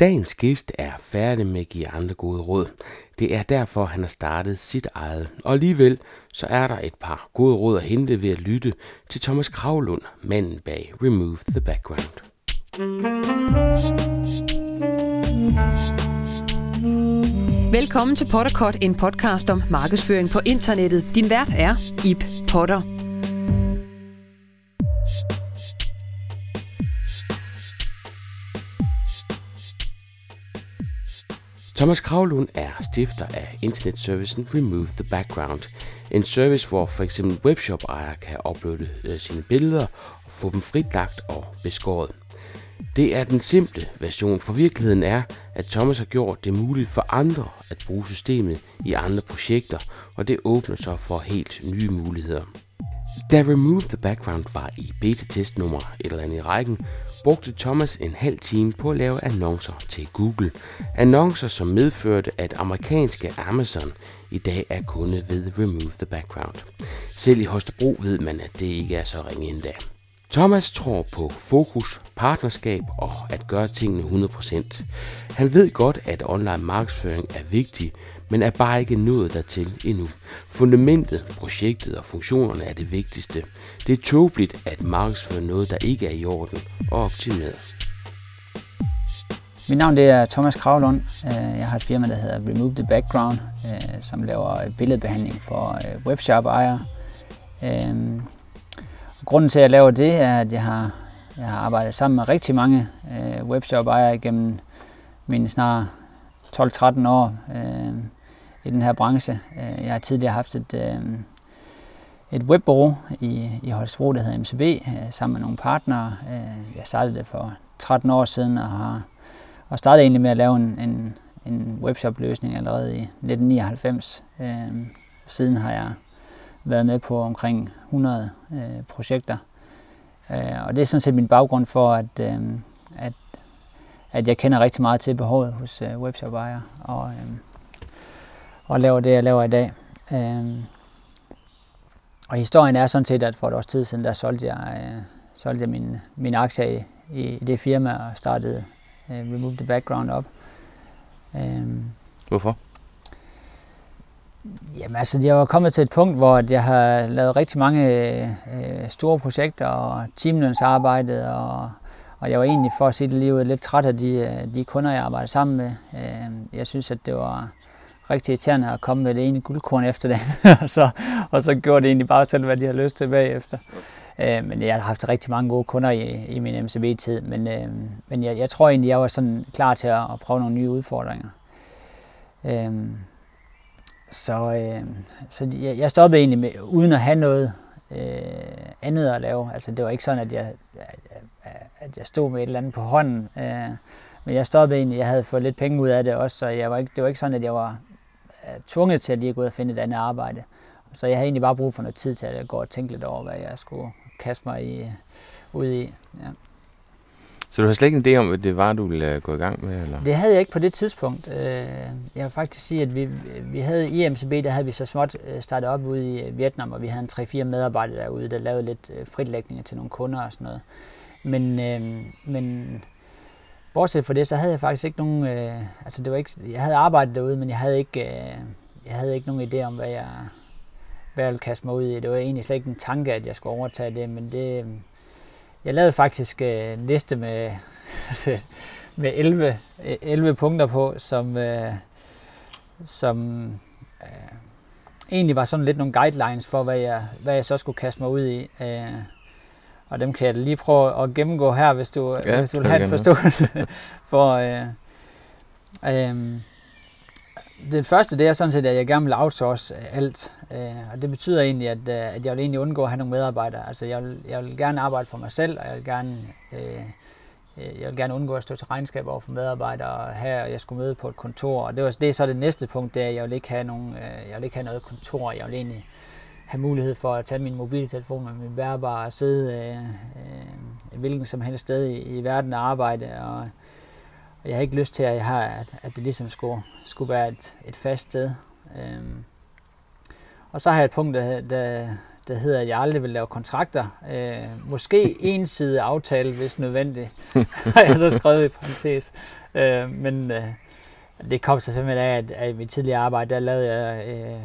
Dagens gæst er færdig med at give andre gode råd. Det er derfor, han har startet sit eget. Og alligevel så er der et par gode råd at hente ved at lytte til Thomas Kravlund, manden bag Remove the Background. Velkommen til Potterkort, en podcast om markedsføring på internettet. Din vært er Ip Potter. Thomas Kravlund er stifter af internetservicen Remove the Background. En service, hvor for eksempel webshop-ejere kan uploade øh, sine billeder og få dem fritlagt og beskåret. Det er den simple version, for virkeligheden er, at Thomas har gjort det muligt for andre at bruge systemet i andre projekter, og det åbner så for helt nye muligheder. Da Remove the Background var i beta-test nummer et eller andet i rækken, brugte Thomas en halv time på at lave annoncer til Google. Annoncer, som medførte, at amerikanske Amazon i dag er kunde ved Remove the Background. Selv i Hostebro ved man, at det ikke er så ringe endda. Thomas tror på fokus, partnerskab og at gøre tingene 100%. Han ved godt, at online markedsføring er vigtig, men er bare ikke nået dertil endnu. Fundamentet, projektet og funktionerne er det vigtigste. Det er tåbeligt at markedsføre noget, der ikke er i orden og optimeret. Mit navn det er Thomas Kravlund. Øh, jeg har et firma, der hedder Remove the Background, øh, som laver billedbehandling for øh, webshop-ejere. Grunden til, at jeg laver det, er, at jeg har, jeg har arbejdet sammen med rigtig mange øh, webshop-ejere igennem mine snart 12-13 år øh, i den her branche. Øh, jeg har tidligere haft et, øh, et webbureau i, i Holstebro, der hedder MCB, øh, sammen med nogle partnere. Jeg startede det for 13 år siden og har og startede egentlig med at lave en, en, en webshop-løsning allerede i 1999. Siden har jeg været med på omkring 100 øh, projekter. Øh, og det er sådan set min baggrund for, at, øh, at, at jeg kender rigtig meget til behovet hos webshop-ejere. Og, og laver det, jeg laver i dag. Øh, og historien er sådan set, at for et års tid siden, der solgte jeg, øh, solgte jeg min, min aktier i, i det firma og startede øh, Remove the Background op. Øh, Hvorfor? Jamen altså, jeg var kommet til et punkt, hvor jeg har lavet rigtig mange øh, øh store projekter og teamlønsarbejde, og, og jeg var egentlig, for at sige det lige ud, lidt træt af de, øh, de kunder, jeg arbejdede sammen med. Øh, jeg synes, at det var, rigtig irriterende at komme med det ene guldkorn efter det og, så, og så gjorde det egentlig bare selv, hvad de har lyst til bagefter. Øh, men jeg har haft rigtig mange gode kunder i, i min MCB-tid, men, øh, men jeg, jeg tror egentlig, jeg var sådan klar til at, at prøve nogle nye udfordringer. Øh, så øh, så jeg, jeg stoppede egentlig med, uden at have noget øh, andet at lave. Altså det var ikke sådan, at jeg, at jeg stod med et eller andet på hånden. Øh, men jeg stoppede egentlig, jeg havde fået lidt penge ud af det også, så jeg var ikke, det var ikke sådan, at jeg var øh, tvunget til at lige gå ud og finde et andet arbejde. Så jeg havde egentlig bare brug for noget tid til at gå og tænke lidt over, hvad jeg skulle kaste mig i, ud i. Ja. Så du har slet ikke en idé om, hvad det var, du ville øh, gå i gang med? Eller? Det havde jeg ikke på det tidspunkt. Øh, jeg vil faktisk sige, at vi, vi havde i MCB, der havde vi så småt øh, startet op ude i Vietnam, og vi havde en 3-4 medarbejdere derude, der lavede lidt fritlægninger til nogle kunder og sådan noget. Men, men bortset fra det, så havde jeg faktisk ikke nogen, øh, altså det var ikke, jeg havde arbejdet derude, men jeg havde ikke, øh, jeg havde ikke nogen idé om, hvad jeg, hvad jeg ville kaste mig ud i. Det var egentlig slet ikke en tanke, at jeg skulle overtage det, men det, jeg lavede faktisk øh, en liste med, med 11, 11 punkter på, som, øh, som øh, egentlig var sådan lidt nogle guidelines for, hvad jeg, hvad jeg så skulle kaste mig ud i. Øh, og dem kan jeg lige prøve at gennemgå her, hvis du, ja, hvis du vil have en forståelse for... Øh, øh, den første, det er sådan set, at jeg gerne vil outsource øh, alt. Øh, og det betyder egentlig, at, øh, at jeg vil egentlig undgå at have nogle medarbejdere. Altså, jeg vil, jeg vil gerne arbejde for mig selv, og jeg vil gerne, øh, øh jeg vil gerne undgå at stå til regnskab over for medarbejdere her, og jeg skulle møde på et kontor. Og det, var, det er så det næste punkt, det er, at jeg vil ikke have, nogen, jeg vil ikke have noget kontor. Jeg vil egentlig have mulighed for at tage min mobiltelefon med min bærbare og sidde øh, øh, hvilken som helst sted i, i verden og arbejde. Og, og jeg har ikke lyst til, at, jeg har, at, at det ligesom skulle, skulle være et, et fast sted. Øhm. Og så har jeg et punkt, der, der, der hedder, at jeg aldrig vil lave kontrakter. Øh, måske en side aftale, hvis nødvendigt. har jeg så skrevet i parentes. Øh, men øh, det kom så simpelthen af, at, at i mit tidligere arbejde, der lavede jeg øh,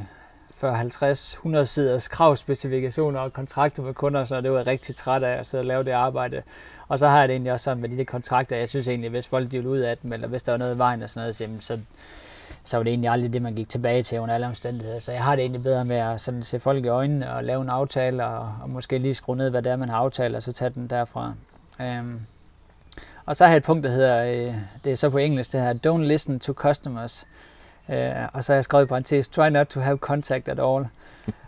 40, 50, 100 siders kravspecifikationer og kontrakter med kunder, så det var jeg rigtig træt af at sidde og lave det arbejde. Og så har jeg det egentlig også sådan med de der kontrakter, jeg synes egentlig, hvis folk ville ud af dem, eller hvis der var noget i vejen og sådan noget, så, så så var det egentlig aldrig det, man gik tilbage til under alle omstændigheder. Så jeg har det egentlig bedre med at sådan se folk i øjnene og lave en aftale, og, og måske lige skrue ned, hvad det er, man har aftalt, og så tage den derfra. Um, og så har jeg et punkt, der hedder, øh, det er så på engelsk, det her, don't listen to customers. Uh, og så har jeg skrevet i parentes, try not to have contact at all.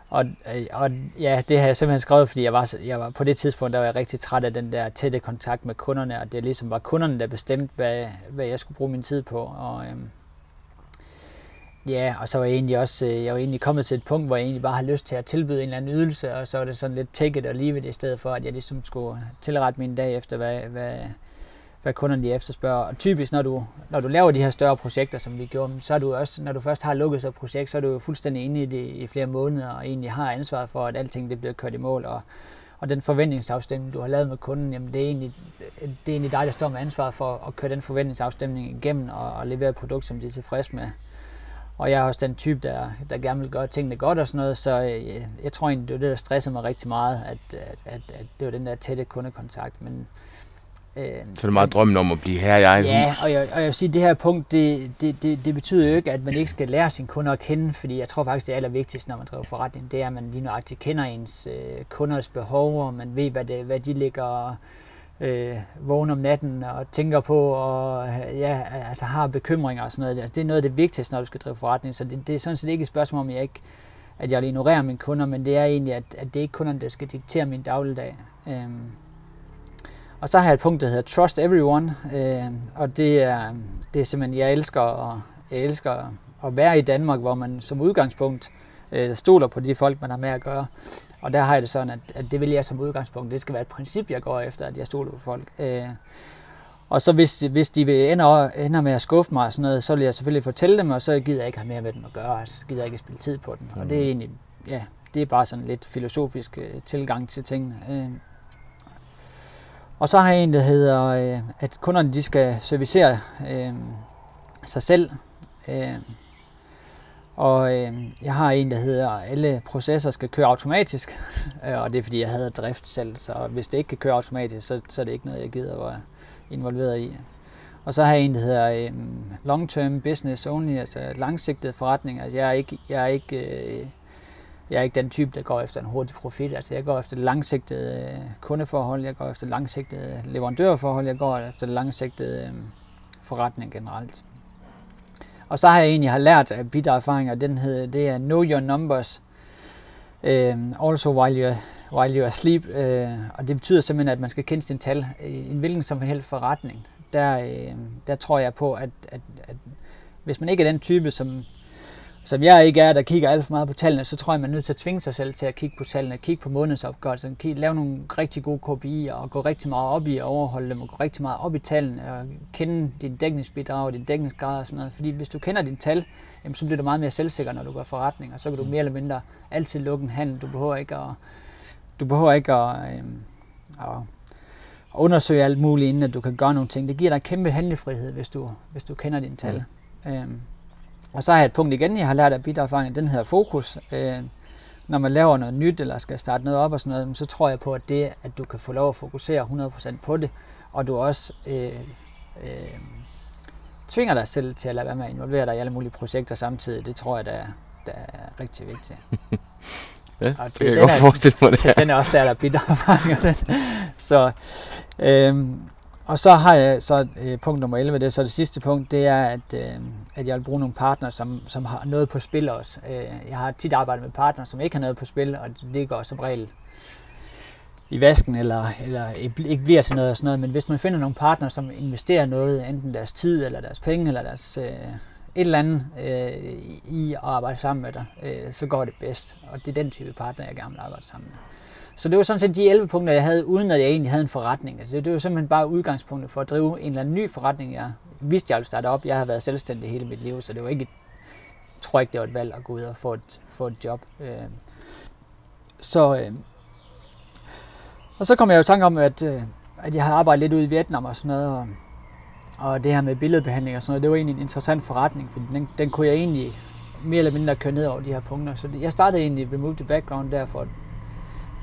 Og, øh, og ja, det har jeg simpelthen skrevet, fordi jeg var, jeg var på det tidspunkt, der var jeg rigtig træt af den der tætte kontakt med kunderne, og det ligesom var kunderne, der bestemte, hvad, hvad jeg skulle bruge min tid på. Og, øhm, Ja, og så var jeg egentlig også øh, jeg var egentlig kommet til et punkt, hvor jeg egentlig bare har lyst til at tilbyde en eller anden ydelse, og så var det sådan lidt take it og leave it, i stedet for, at jeg ligesom skulle tilrette min dag efter, hvad, hvad, hvad kunderne de efterspørger. Og typisk, når du, når du laver de her større projekter, som vi gjorde, så er du også, når du først har lukket et projekt, så er du jo fuldstændig inde i det i flere måneder, og egentlig har ansvaret for, at alting det bliver kørt i mål, og, og den forventningsafstemning, du har lavet med kunden, jamen det er egentlig, det er egentlig dig, der står med ansvaret for at køre den forventningsafstemning igennem og, og levere et produkt, som de er tilfredse med. Og jeg er også den type, der, der gerne vil gøre tingene godt og sådan noget, så øh, jeg, jeg tror egentlig, det var det, der stressede mig rigtig meget, at, at, at, at det var den der tætte kundekontakt. Men, øh, så det er meget drømmen om at blive her i egen ja, hus? og jeg, og jeg vil sige, at det her punkt, det, det, det, det betyder jo ikke, at man ikke skal lære sine kunder at kende, fordi jeg tror faktisk, det er allervigtigste, når man driver forretning, det er, at man lige nøjagtigt kender ens øh, kunders behov, og man ved, hvad, det, hvad de ligger øh, vågne om natten og tænker på, og ja, altså har bekymringer og sådan noget. Altså, det er noget af det vigtigste, når du skal drive forretning, så det, det er sådan set ikke et spørgsmål om, jeg ikke, at jeg vil ignorere mine kunder, men det er egentlig, at, at det er ikke kunderne, der skal diktere min dagligdag. Øhm. Og så har jeg et punkt, der hedder Trust Everyone, øh, og det er, det er simpelthen, jeg elsker, at, jeg elsker at være i Danmark, hvor man som udgangspunkt øh, stoler på de folk, man har med at gøre. Og der har jeg det sådan, at, at det vil jeg som udgangspunkt. Det skal være et princip, jeg går efter, at jeg stoler på folk. Øh, og så hvis, hvis de vil ender, ender med at skuffe mig og sådan noget, så vil jeg selvfølgelig fortælle dem, og så gider jeg ikke have mere med dem at gøre. Altså, så gider jeg ikke spille tid på den. Og det er egentlig, ja, det er bare sådan lidt filosofisk øh, tilgang til tingene. Øh. Og så har jeg en, der hedder, øh, at kunderne de skal servicere øh, sig selv. Øh, og øh, jeg har en, der hedder, at alle processer skal køre automatisk, øh, og det er fordi, jeg havde drift selv, så hvis det ikke kan køre automatisk, så, så er det ikke noget, jeg gider at være involveret i. Og så har jeg en, der hedder øh, long term business only, altså langsigtet forretning. Altså jeg er ikke, jeg er ikke, øh, jeg er ikke den type, der går efter en hurtig profit. Altså jeg går efter langsigtede øh, kundeforhold, jeg går efter langsigtede leverandørforhold, jeg går efter det langsigtede øh, forretning generelt. Og så har jeg egentlig har lært af bitter erfaringer, den hedder, det er Know Your Numbers, uh, also while you're, while you're asleep, uh, og det betyder simpelthen, at man skal kende sine tal. I en hvilken som helst forretning, der, uh, der tror jeg på, at, at, at hvis man ikke er den type, som som jeg ikke er, der kigger alt for meget på tallene, så tror jeg, man er nødt til at tvinge sig selv til at kigge på tallene, kigge på månedsopgørelsen, lave nogle rigtig gode KPI'er og gå rigtig meget op i at overholde dem og gå rigtig meget op i tallene og kende din dækningsbidrag og din dækningsgrad og sådan noget. Fordi hvis du kender dine tal, jamen, så bliver du meget mere selvsikker, når du gør forretning, og så kan du mere eller mindre altid lukke en handel. Du behøver ikke at, du behøver ikke at, øh, at undersøge alt muligt, inden at du kan gøre nogle ting. Det giver dig kæmpe handlefrihed, hvis du, hvis du kender dine tal. Mm. Øhm, og så har jeg et punkt igen, jeg har lært af bit den hedder fokus. Øh, når man laver noget nyt, eller skal starte noget op og sådan noget, så tror jeg på, at det, at du kan få lov at fokusere 100% på det, og du også øh, øh, tvinger dig selv til at lade være med at involvere dig i alle mulige projekter samtidig, det tror jeg, der, der er rigtig vigtigt. ja, og det, det kan jeg godt forestille mig det. Den er også der, der er Så, øh, og så har jeg så øh, punkt nummer 11, det er så det sidste punkt, det er, at, øh, at jeg vil bruge nogle partner, som, som har noget på spil også. Øh, jeg har tit arbejdet med partner, som ikke har noget på spil, og det går som regel i vasken, eller, eller ikke bliver til noget og sådan noget. Men hvis man finder nogle partner, som investerer noget, enten deres tid, eller deres penge, eller deres øh, et eller andet øh, i at arbejde sammen med dig, øh, så går det bedst. Og det er den type partner, jeg gerne vil arbejde sammen med. Så det var sådan set de 11 punkter, jeg havde, uden at jeg egentlig havde en forretning. Altså, det var simpelthen bare udgangspunktet for at drive en eller anden ny forretning. Jeg vidste, jeg ville starte op. Jeg har været selvstændig hele mit liv, så det var ikke, jeg tror ikke, det var et valg at gå ud og få et, få et job. Øh. Så, øh, og så kom jeg jo i tanke om, at, øh, at jeg havde arbejdet lidt ude i Vietnam og sådan noget, og, og det her med billedbehandling og sådan noget, det var egentlig en interessant forretning, for den, den kunne jeg egentlig mere eller mindre køre ned over de her punkter. Så jeg startede egentlig Remove the Background der for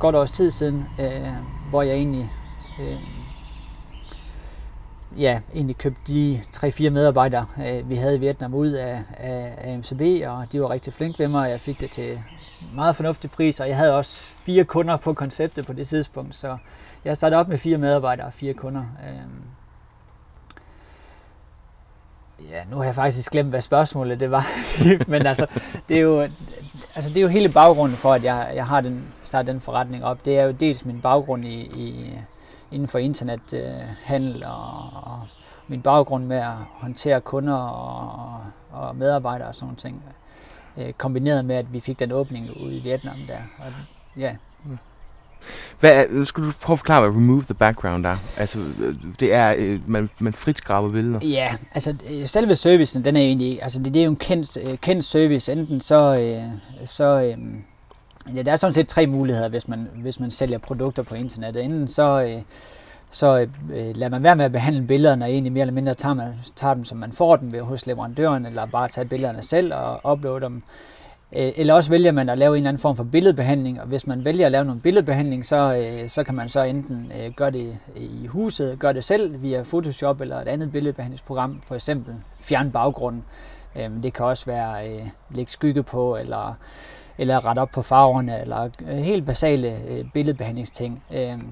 godt års tid siden, øh, hvor jeg egentlig øh, ja, egentlig købte de 3-4 medarbejdere, øh, vi havde i Vietnam ud af, af, af MCB, og de var rigtig flinke ved mig, og jeg fik det til meget fornuftig pris, og jeg havde også fire kunder på konceptet på det tidspunkt, så jeg startede op med fire medarbejdere og fire kunder. Øh, Ja, nu har jeg faktisk glemt, hvad spørgsmålet det var. Men altså, det er jo, altså, det er jo hele baggrunden for, at jeg, jeg har den, startet den forretning op. Det er jo dels min baggrund i, i inden for internethandel øh, og, og min baggrund med at håndtere kunder og, og medarbejdere og sådan nogle ting. Øh, kombineret med, at vi fik den åbning ude i Vietnam der. Og, ja, hvad er, skal du prøve at forklare, hvad remove the background er? Altså, det er, øh, man, man frit skraber billeder. Ja, altså øh, selve servicen, den er egentlig, altså det, det er jo en kendt, øh, kendt service. Enten så, så ja, der er sådan set tre muligheder, hvis man, hvis man sælger produkter på internettet. Enten så, så lader man være med at behandle billederne, og egentlig mere eller mindre tager, man, tager dem, som man får dem ved hos leverandøren, eller bare tager billederne selv og uploader dem. Øh, eller også vælger man at lave en eller anden form for billedbehandling, og hvis man vælger at lave nogle billedbehandling, så, øh, så kan man så enten øh, gøre det i huset, gøre det selv via Photoshop eller et andet billedbehandlingsprogram, for eksempel fjerne baggrunden. Øhm, det kan også være at lægge skygge på, eller, eller rette op på farverne, eller helt basale billedbehandlingsting. Øhm,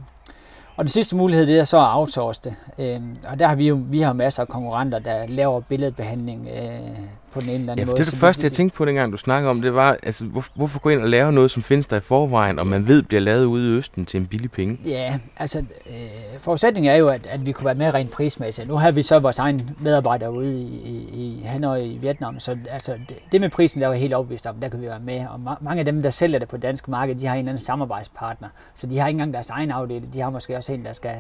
og den sidste mulighed, det er så at outsource det. Øhm, og der har vi jo vi har masser af konkurrenter, der laver billedbehandling på den ene eller anden ja, måde. det det første, jeg tænkte på, dengang du snakkede om, det var, altså, hvor, hvorfor gå ind og lave noget, som findes der i forvejen, og man ved bliver lavet ude i Østen til en billig penge? Ja, altså, øh, forudsætningen er jo, at, at vi kunne være med rent prismæssigt. Nu har vi så vores egen medarbejdere ude i, i, i Hanoi i Vietnam, så altså, det, det med prisen, der er helt overbevist om, der kan vi være med. Og ma- mange af dem, der sælger det på dansk marked, de har en eller anden samarbejdspartner, så de har ikke engang deres egen afdeling, de har måske også en, der skal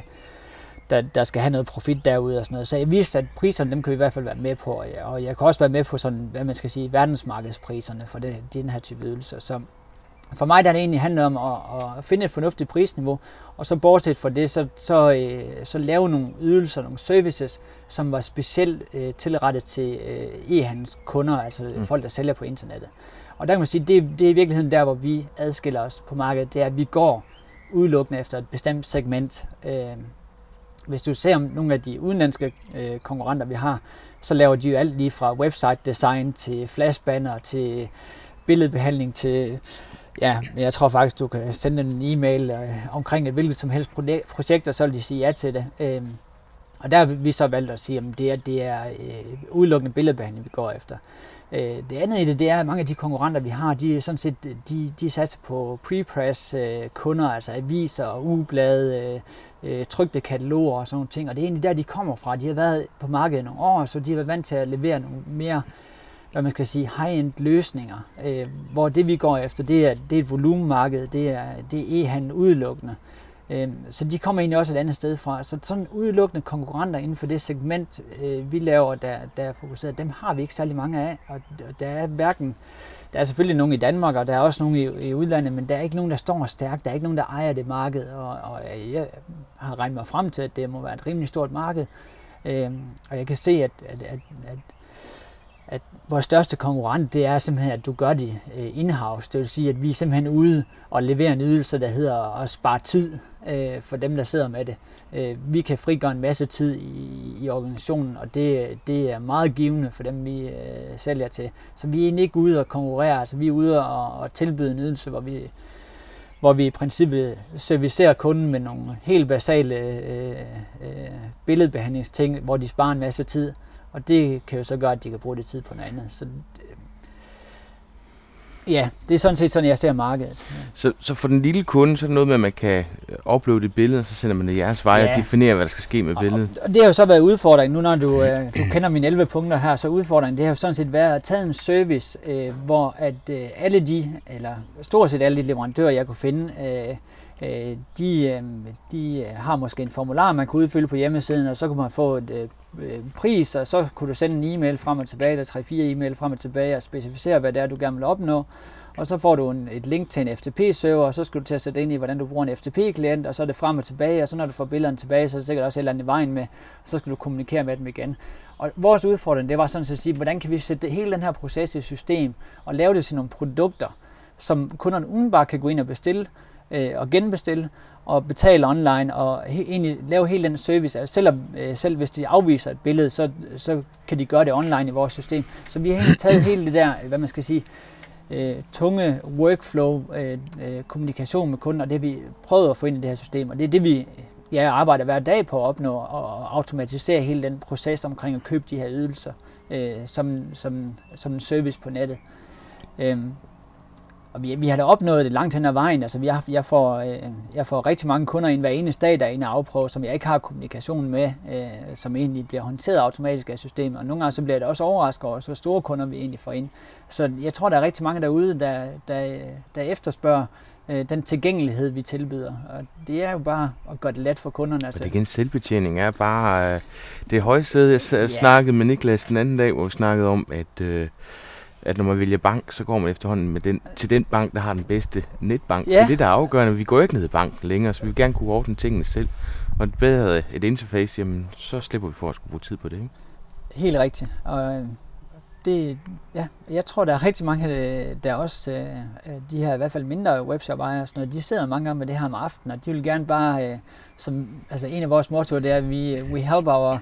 der, der skal have noget profit derude og sådan noget. Så jeg vidste, at priserne, dem kan vi i hvert fald være med på, og jeg, og jeg kan også være med på sådan, hvad man skal sige, verdensmarkedspriserne for det, den her type ydelser. Så for mig der er det egentlig handlet om at, at finde et fornuftigt prisniveau, og så bortset fra det, så, så, øh, så lave nogle ydelser, nogle services, som var specielt øh, tilrettet til øh, e-handels kunder, altså mm. folk, der sælger på internettet. Og der kan man sige, det, det er i virkeligheden der, hvor vi adskiller os på markedet, det er, at vi går udelukkende efter et bestemt segment. Øh, hvis du ser om nogle af de udenlandske øh, konkurrenter, vi har, så laver de jo alt lige fra website design til flashbanner til billedbehandling til Ja, jeg tror faktisk, du kan sende en e-mail øh, omkring et hvilket som helst projekt, og så vil de sige ja til det. Øh, og der har vi så valgt at sige, at det er, det er øh, udelukkende billedbehandling, vi går efter. Øh, det andet i det, det er, at mange af de konkurrenter, vi har, de er sådan set, de, de satser på prepress øh, kunder, altså aviser, ugeblade, øh, øh trygte kataloger og sådan nogle ting. Og det er egentlig der, de kommer fra. De har været på markedet nogle år, så de har været vant til at levere nogle mere hvad man skal sige, high-end løsninger, øh, hvor det vi går efter, det er, det er et volumenmarked, det er, det er e-handel udelukkende. Øh, Øhm, så de kommer egentlig også et andet sted fra. Så sådan udelukkende konkurrenter inden for det segment, øh, vi laver, der, der er fokuseret, dem har vi ikke særlig mange af. Og der er hverken, der er selvfølgelig nogen i Danmark, og der er også nogen i, i udlandet, men der er ikke nogen, der står stærkt. Der er ikke nogen, der ejer det marked. Og, og jeg har regnet mig frem til, at det må være et rimelig stort marked. Øhm, og jeg kan se, at, at, at, at at vores største konkurrent, det er simpelthen, at du gør det øh, in-house. Det vil sige, at vi er simpelthen ude og leverer en ydelse, der hedder at spare tid øh, for dem, der sidder med det. Øh, vi kan frigøre en masse tid i, i organisationen, og det, det er meget givende for dem, vi øh, sælger til. Så vi er egentlig ikke ude og konkurrere, altså vi er ude og, og tilbyde en ydelse, hvor vi, hvor vi i princippet servicerer kunden med nogle helt basale øh, øh, billedbehandlingsting, hvor de sparer en masse tid. Og det kan jo så gøre, at de kan bruge det tid på noget andet. Så Ja, det er sådan set sådan, jeg ser markedet. Ja. Så, så for den lille kunde, så er det noget med, at man kan uploade et billede, og så sender man det jeres vej ja. og definerer, hvad der skal ske med billedet. Og, og det har jo så været udfordringen. Nu når du, øh, du kender mine 11 punkter her, så udfordringen, det har jo sådan set været at tage en service, øh, hvor at øh, alle de, eller stort set alle de leverandører, jeg kunne finde, øh, øh, Øh, de, øh, de øh, har måske en formular, man kan udfylde på hjemmesiden, og så kunne man få et pris, og så kunne du sende en e-mail frem og tilbage, eller tre-fire e-mail frem og tilbage, og specificere, hvad det er, du gerne vil opnå. Og så får du en, et link til en FTP-server, og så skal du til at sætte ind i, hvordan du bruger en FTP-klient, og så er det frem og tilbage, og så når du får billederne tilbage, så er det sikkert også et eller andet i vejen med, og så skal du kommunikere med dem igen. Og vores udfordring, det var sådan at sige, hvordan kan vi sætte hele den her proces i system, og lave det til nogle produkter, som kunderne udenbart kan gå ind og bestille, øh, og genbestille, og betale online, og he, egentlig lave hele den service. Altså selv, øh, selv hvis de afviser et billede, så, så kan de gøre det online i vores system. Så vi har egentlig taget hele det der, hvad man skal sige, øh, tunge workflow, øh, øh, kommunikation med kunden, og det vi prøvet at få ind i det her system, og det er det, vi ja, arbejder hver dag på at opnå og automatisere hele den proces omkring at købe de her ydelser øh, som, som, som en service på nettet. Øh, og vi, vi har da opnået det langt hen ad vejen. Altså, jeg, jeg, får, øh, jeg får rigtig mange kunder ind hver eneste dag, der er inde og afprøve, som jeg ikke har kommunikation med, øh, som egentlig bliver håndteret automatisk af systemet. Og nogle gange så bliver det også overrasket over, hvor store kunder vi egentlig får ind. Så jeg tror, der er rigtig mange derude, der, der, der efterspørger øh, den tilgængelighed, vi tilbyder. Og det er jo bare at gøre det let for kunderne. Altså. Og det igen, selvbetjening er bare øh, det højeste. Jeg, jeg ja. snakkede med Niklas den anden dag, hvor vi snakkede om, at... Øh, at når man vælger bank, så går man efterhånden med den, til den bank, der har den bedste netbank. Ja. Det er det, der er afgørende. Vi går ikke ned i banken længere, så vi vil gerne kunne ordne tingene selv. Og et bedre et interface, jamen, så slipper vi for at skulle bruge tid på det. Ikke? Helt rigtigt. Og øh, det, ja, jeg tror, der er rigtig mange, øh, der også, øh, de her i hvert fald mindre webshop-ejere, sådan noget, de sidder mange gange med det her om aftenen, og de vil gerne bare, som, altså en af vores mottoer, det er, at vi we help our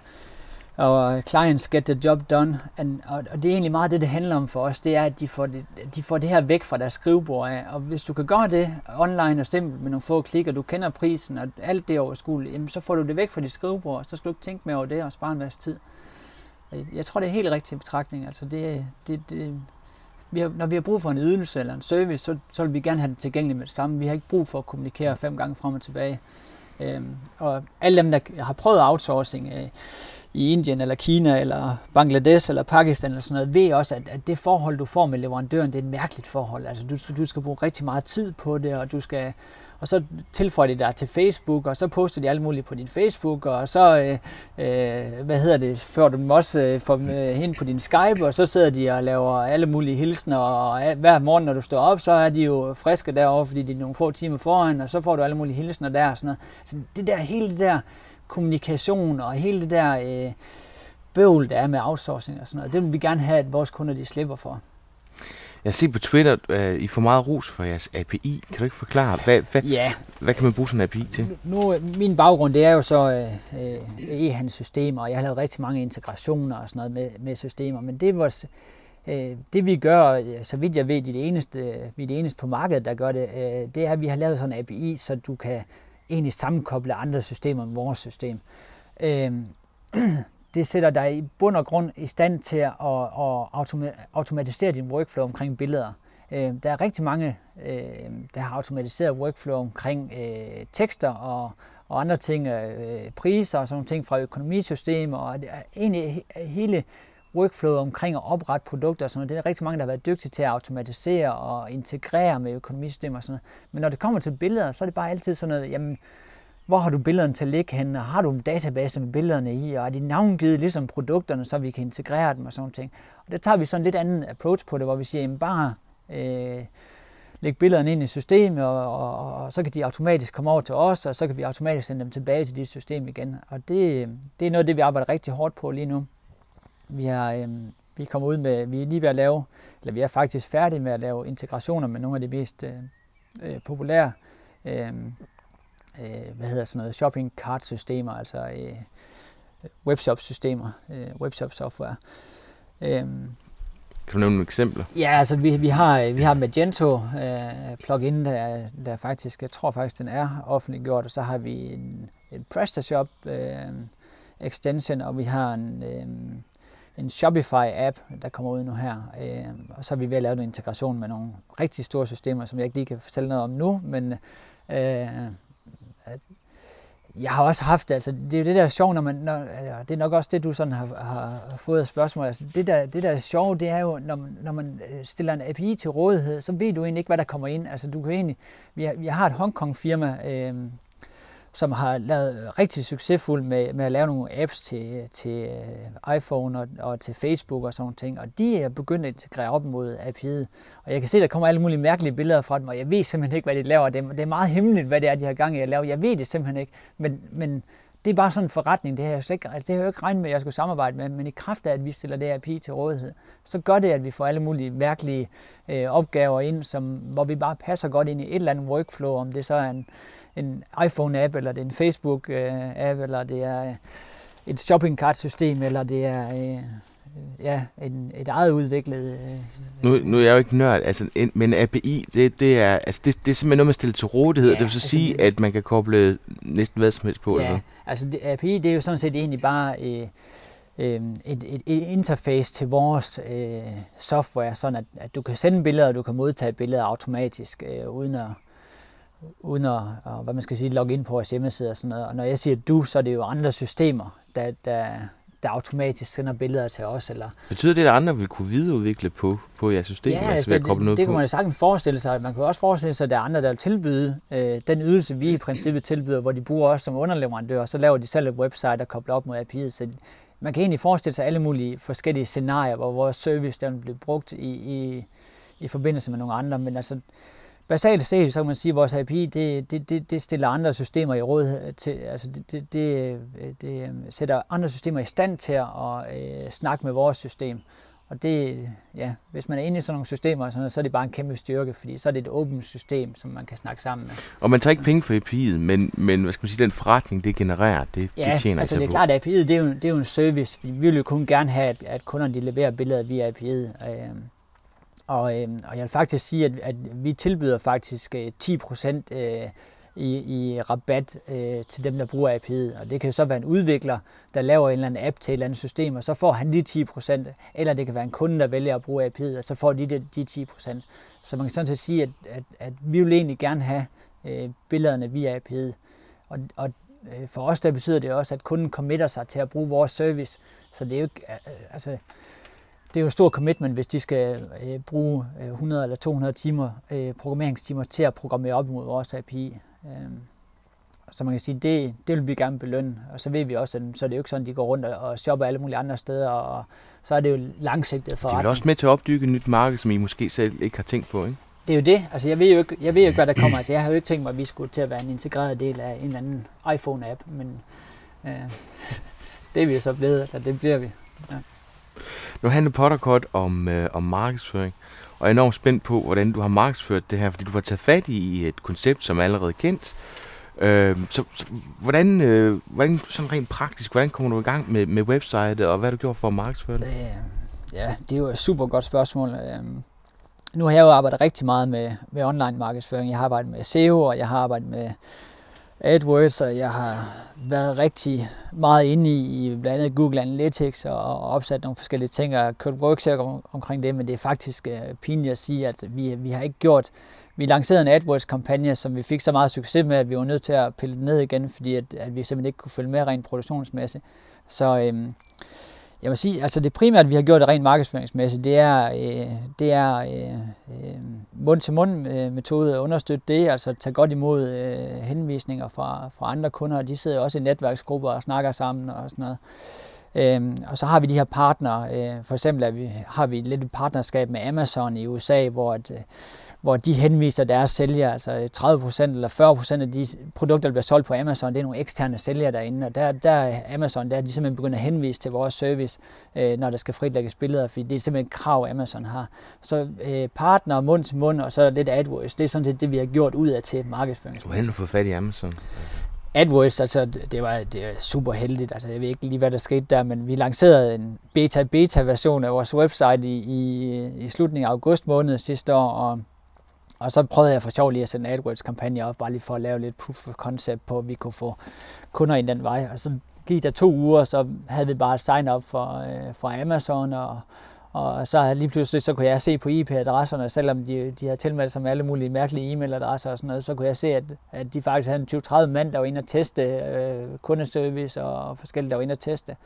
og øh, clients get the job done. And, og, og det er egentlig meget det, det handler om for os, det er, at de får det, de får det her væk fra deres skrivebord af. Og hvis du kan gøre det online og simpelt med nogle få klik, og du kender prisen, og alt det overskueligt, jamen, så får du det væk fra dit skrivebord, så skal du ikke tænke mere over det og spare en masse tid. Øh, jeg tror, det er helt rigtig betragtning. Altså det, det, det, vi har, når vi har brug for en ydelse eller en service, så, så vil vi gerne have det tilgængelig med det samme. Vi har ikke brug for at kommunikere fem gange frem og tilbage. Øhm, og alle dem, der har prøvet outsourcing, øh, i Indien eller Kina eller Bangladesh eller Pakistan eller sådan noget, ved også, at, at det forhold, du får med leverandøren, det er et mærkeligt forhold. Altså, du, du skal bruge rigtig meget tid på det, og du skal og så tilføjer de dig til Facebook, og så poster de alt muligt på din Facebook, og så, øh, øh, hvad hedder det, fører du dem også øh, for, øh, hen på din Skype, og så sidder de og laver alle mulige hilsner, og hver morgen, når du står op, så er de jo friske derovre, fordi de er nogle få timer foran, og så får du alle mulige hilsner der og sådan noget. Så det der, hele det der kommunikation og hele det der øh, bøvl, der er med outsourcing og sådan noget, det vil vi gerne have, at vores kunder de slipper for. Jeg ser på Twitter, at uh, I får meget ros for jeres API. Kan du ikke forklare, hvad, hvad, ja. hvad kan man bruge sådan en API til? Nu, min baggrund det er jo så uh, e-handelssystemer, og jeg har lavet rigtig mange integrationer og sådan noget med, med systemer, men det er vores, uh, det vi gør, så vidt jeg ved, det eneste, vi er det eneste på markedet, der gør det, uh, det er, at vi har lavet sådan en API, så du kan egentlig sammenkoble andre systemer med vores system. Øh, det sætter dig i bund og grund i stand til at, at automatisere din workflow omkring billeder. Øh, der er rigtig mange, øh, der har automatiseret workflow omkring øh, tekster og, og andre ting, øh, priser og sådan nogle ting fra økonomisystemer, og det er egentlig hele workflow omkring at oprette produkter og sådan noget. Det er rigtig mange, der har været dygtige til at automatisere og integrere med økonomisystemer og sådan noget. Men når det kommer til billeder, så er det bare altid sådan noget, jamen, hvor har du billederne til at ligge henne, og har du en database med billederne i, og er de navngivet ligesom produkterne, så vi kan integrere dem og sådan ting. Og der tager vi sådan lidt anden approach på det, hvor vi siger, jamen bare øh, lægge billederne ind i systemet, og, og, og, så kan de automatisk komme over til os, og så kan vi automatisk sende dem tilbage til dit system igen. Og det, det er noget af det, vi arbejder rigtig hårdt på lige nu. Vi har, øh, vi kommer ud med, vi er lige ved at lave, eller vi er faktisk færdige med at lave integrationer med nogle af de mest øh, øh populære øh, øh, hvad hedder sådan noget, shopping cart systemer, altså øh, webshop systemer, øh, webshop software. Øh, kan du nævne nogle eksempler? Ja, altså vi, vi har vi har Magento øh, plugin, der, der faktisk, jeg tror faktisk, den er offentliggjort, og så har vi en, en PrestaShop øh, extension, og vi har en, øh, en Shopify-app, der kommer ud nu her. Øh, og så er vi ved at lave en integration med nogle rigtig store systemer, som jeg ikke lige kan fortælle noget om nu, men øh, jeg har også haft, altså det er jo det der sjov, når man, når, det er nok også det, du sådan har, har fået af spørgsmål. Altså det der, det der sjov, det er jo, når, når man øh, stiller en API til rådighed, så ved du egentlig ikke, hvad der kommer ind. Altså du kan egentlig, vi har, vi har et Hongkong firma, øh, som har lavet øh, rigtig succesfuld med, med at lave nogle apps til, til øh, iPhone og, og til Facebook og sådan ting. Og de er begyndt at integrere op mod API'et. Og jeg kan se, at der kommer alle mulige mærkelige billeder fra dem, og jeg ved simpelthen ikke, hvad de laver. Det er, det er meget hemmeligt, hvad det er, de har gang i at lave. Jeg ved det simpelthen ikke. Men, men det er bare sådan en forretning. Det har jeg, ikke, altså, det har jeg jo ikke regnet med, at jeg skulle samarbejde med. Men i kraft af, at vi stiller det API til rådighed, så gør det, at vi får alle mulige mærkelige øh, opgaver ind, som, hvor vi bare passer godt ind i et eller andet workflow, om det så er en en iPhone-app, eller det er en Facebook-app, øh, eller det er et shopping cart-system, eller det er øh, ja, en, et eget udviklet... Øh, nu, nu er jeg jo ikke nørd, altså, en, men API, det, det, er, altså, det, det er simpelthen noget, man stiller til rådighed. Ja, det vil så altså, sige, det, at man kan koble næsten hvad som helst på. Ja, eller? altså det, API, det er jo sådan set egentlig bare... Øh, øh, et, et, et interface til vores øh, software, sådan at, at du kan sende billeder, og du kan modtage billeder automatisk, øh, uden at, uden at, hvad man skal sige, logge ind på vores hjemmeside og sådan noget. Og når jeg siger du, så er det jo andre systemer, der, der, der automatisk sender billeder til os. Eller... Betyder det, at andre vil kunne videreudvikle på, på jeres system? Ja, altså, det, det, det, det kan man sagtens forestille sig. Man kan også forestille sig, at der er andre, der vil tilbyde øh, den ydelse, vi i princippet tilbyder, hvor de bruger os som underleverandør, og så laver de selv et website, der kobler op mod API'et. Så man kan egentlig forestille sig alle mulige forskellige scenarier, hvor vores service den bliver brugt i, i, i forbindelse med nogle andre. Men altså, basalt set, så kan man sige, at vores API, det, det, det, det stiller andre systemer i råd til, altså det, det, det, det sætter andre systemer i stand til at øh, snakke med vores system. Og det, ja, hvis man er inde i sådan nogle systemer, så, så er det bare en kæmpe styrke, fordi så er det et åbent system, som man kan snakke sammen med. Og man tager ikke penge for API'et, men, men hvad skal man sige, den forretning, det genererer, det, ja, det tjener altså det er klart, at API'et, det er, jo, det er jo en service. Vi vil jo kun gerne have, at, at kunderne de leverer billeder via API'et. Øh, og, øh, og jeg vil faktisk sige, at, at vi tilbyder faktisk øh, 10 procent øh, i, i rabat øh, til dem, der bruger API'et. Og det kan så være en udvikler, der laver en eller anden app til et eller andet system, og så får han de 10 procent. Eller det kan være en kunde, der vælger at bruge API'et, og så får de de, de 10 procent. Så man kan sådan set sige, at, at, at vi vil egentlig gerne have øh, billederne via API'et. Og, og øh, for os der betyder det også, at kunden committer sig til at bruge vores service. Så det er jo ikke, altså, det er jo en stor commitment, hvis de skal øh, bruge 100 øh, eller 200 timer, øh, programmeringstimer til at programmere op mod vores API. Øh, så man kan sige, det, det vil vi gerne belønne. Og så ved vi også, at så er det jo ikke sådan, at de går rundt og shopper alle mulige andre steder, og så er det jo langsigtet for. De er også med til at opdygge et nyt marked, som I måske selv ikke har tænkt på, ikke? Det er jo det. Altså, jeg ved jo ikke, jeg ved jo ikke hvad der kommer. Altså, jeg har jo ikke tænkt mig, at vi skulle til at være en integreret del af en eller anden iPhone-app, men øh, det er vi jo så blevet, altså det bliver vi. Ja. Nu handler Potterkort om, øh, om markedsføring, og jeg er enormt spændt på, hvordan du har markedsført det her, fordi du har taget fat i et koncept, som er allerede kendt. Øh, så, så hvordan, øh, hvordan sådan rent praktisk, hvordan kommer du i gang med, med website, og hvad har du gjort for at markedsføre det? Øh, ja, det er jo et super godt spørgsmål. Øh, nu har jeg jo arbejdet rigtig meget med, med online markedsføring. Jeg har arbejdet med SEO, og jeg har arbejdet med AdWords, og jeg har været rigtig meget inde i, i blandt andet Google Analytics og, opsat nogle forskellige ting og kørt workshop om, omkring det, men det er faktisk uh, pinligt at sige, at vi, vi har ikke gjort, vi lancerede en AdWords-kampagne, som vi fik så meget succes med, at vi var nødt til at pille den ned igen, fordi at, at vi simpelthen ikke kunne følge med rent produktionsmæssigt. Så øhm, jeg vil sige, altså det primært, vi har gjort det rent markedsføringsmæssigt, det er, øh, det er øh, øh mund-til-mund-metode øh, at understøtte det, altså tage godt imod øh, henvisninger fra, fra andre kunder, de sidder også i netværksgrupper og snakker sammen og sådan noget. Øhm, og så har vi de her partnere, øh, for eksempel er vi, har vi lidt et partnerskab med Amazon i USA, hvor at, øh, hvor de henviser deres sælgere, altså 30% eller 40% af de produkter, der bliver solgt på Amazon, det er nogle eksterne sælgere derinde, og der, der er Amazon, der er de simpelthen begyndt at henvise til vores service, øh, når der skal fritlægges billeder, fordi det er simpelthen et krav, Amazon har. Så øh, partner mund til mund, og så lidt AdWords, det er sådan set det, vi har gjort ud af til markedsføring. Hvor har du fået fat i Amazon? AdWords, altså det var, det var super heldigt, altså jeg ved ikke lige, hvad der skete der, men vi lancerede en beta-beta-version af vores website i, i, i slutningen af august måned sidste år, og og så prøvede jeg for sjov lige at sende AdWords-kampagne op, bare lige for at lave lidt proof of concept på, at vi kunne få kunder ind den vej. Og så gik der to uger, så havde vi bare sign up for, øh, for Amazon, og, Og så lige pludselig, så kunne jeg se på IP-adresserne, selvom de, de havde tilmeldt sig med alle mulige mærkelige e-mailadresser og sådan noget, så kunne jeg se, at, at de faktisk havde en 20-30 mand, der var inde og teste øh, kundeservice og forskellige, der var inde og teste.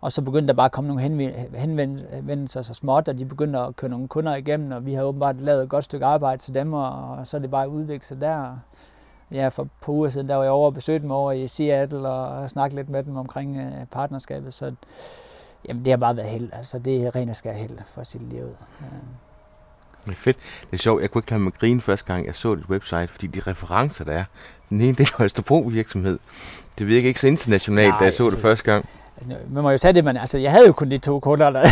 Og så begyndte der bare at komme nogle henvendelser så småt, og de begyndte at køre nogle kunder igennem, og vi har åbenbart lavet et godt stykke arbejde til dem, og, så er det bare udviklet sig der. Ja, for på uger siden, der var jeg over og besøgte dem over i Seattle og snakket lidt med dem omkring øh, partnerskabet, så jamen, det har bare været held. Altså, det er ren og skær held for sit liv. Ja. Det er fedt. Det er sjovt. Jeg kunne ikke lade mig grine første gang, jeg så dit website, fordi de referencer, der er, den ene, det er Holstebro virksomhed. Det virker ikke så internationalt, Nej, da jeg så altså, det første gang. Altså, man må jo sige det, men altså, jeg havde jo kun de to kunder, der,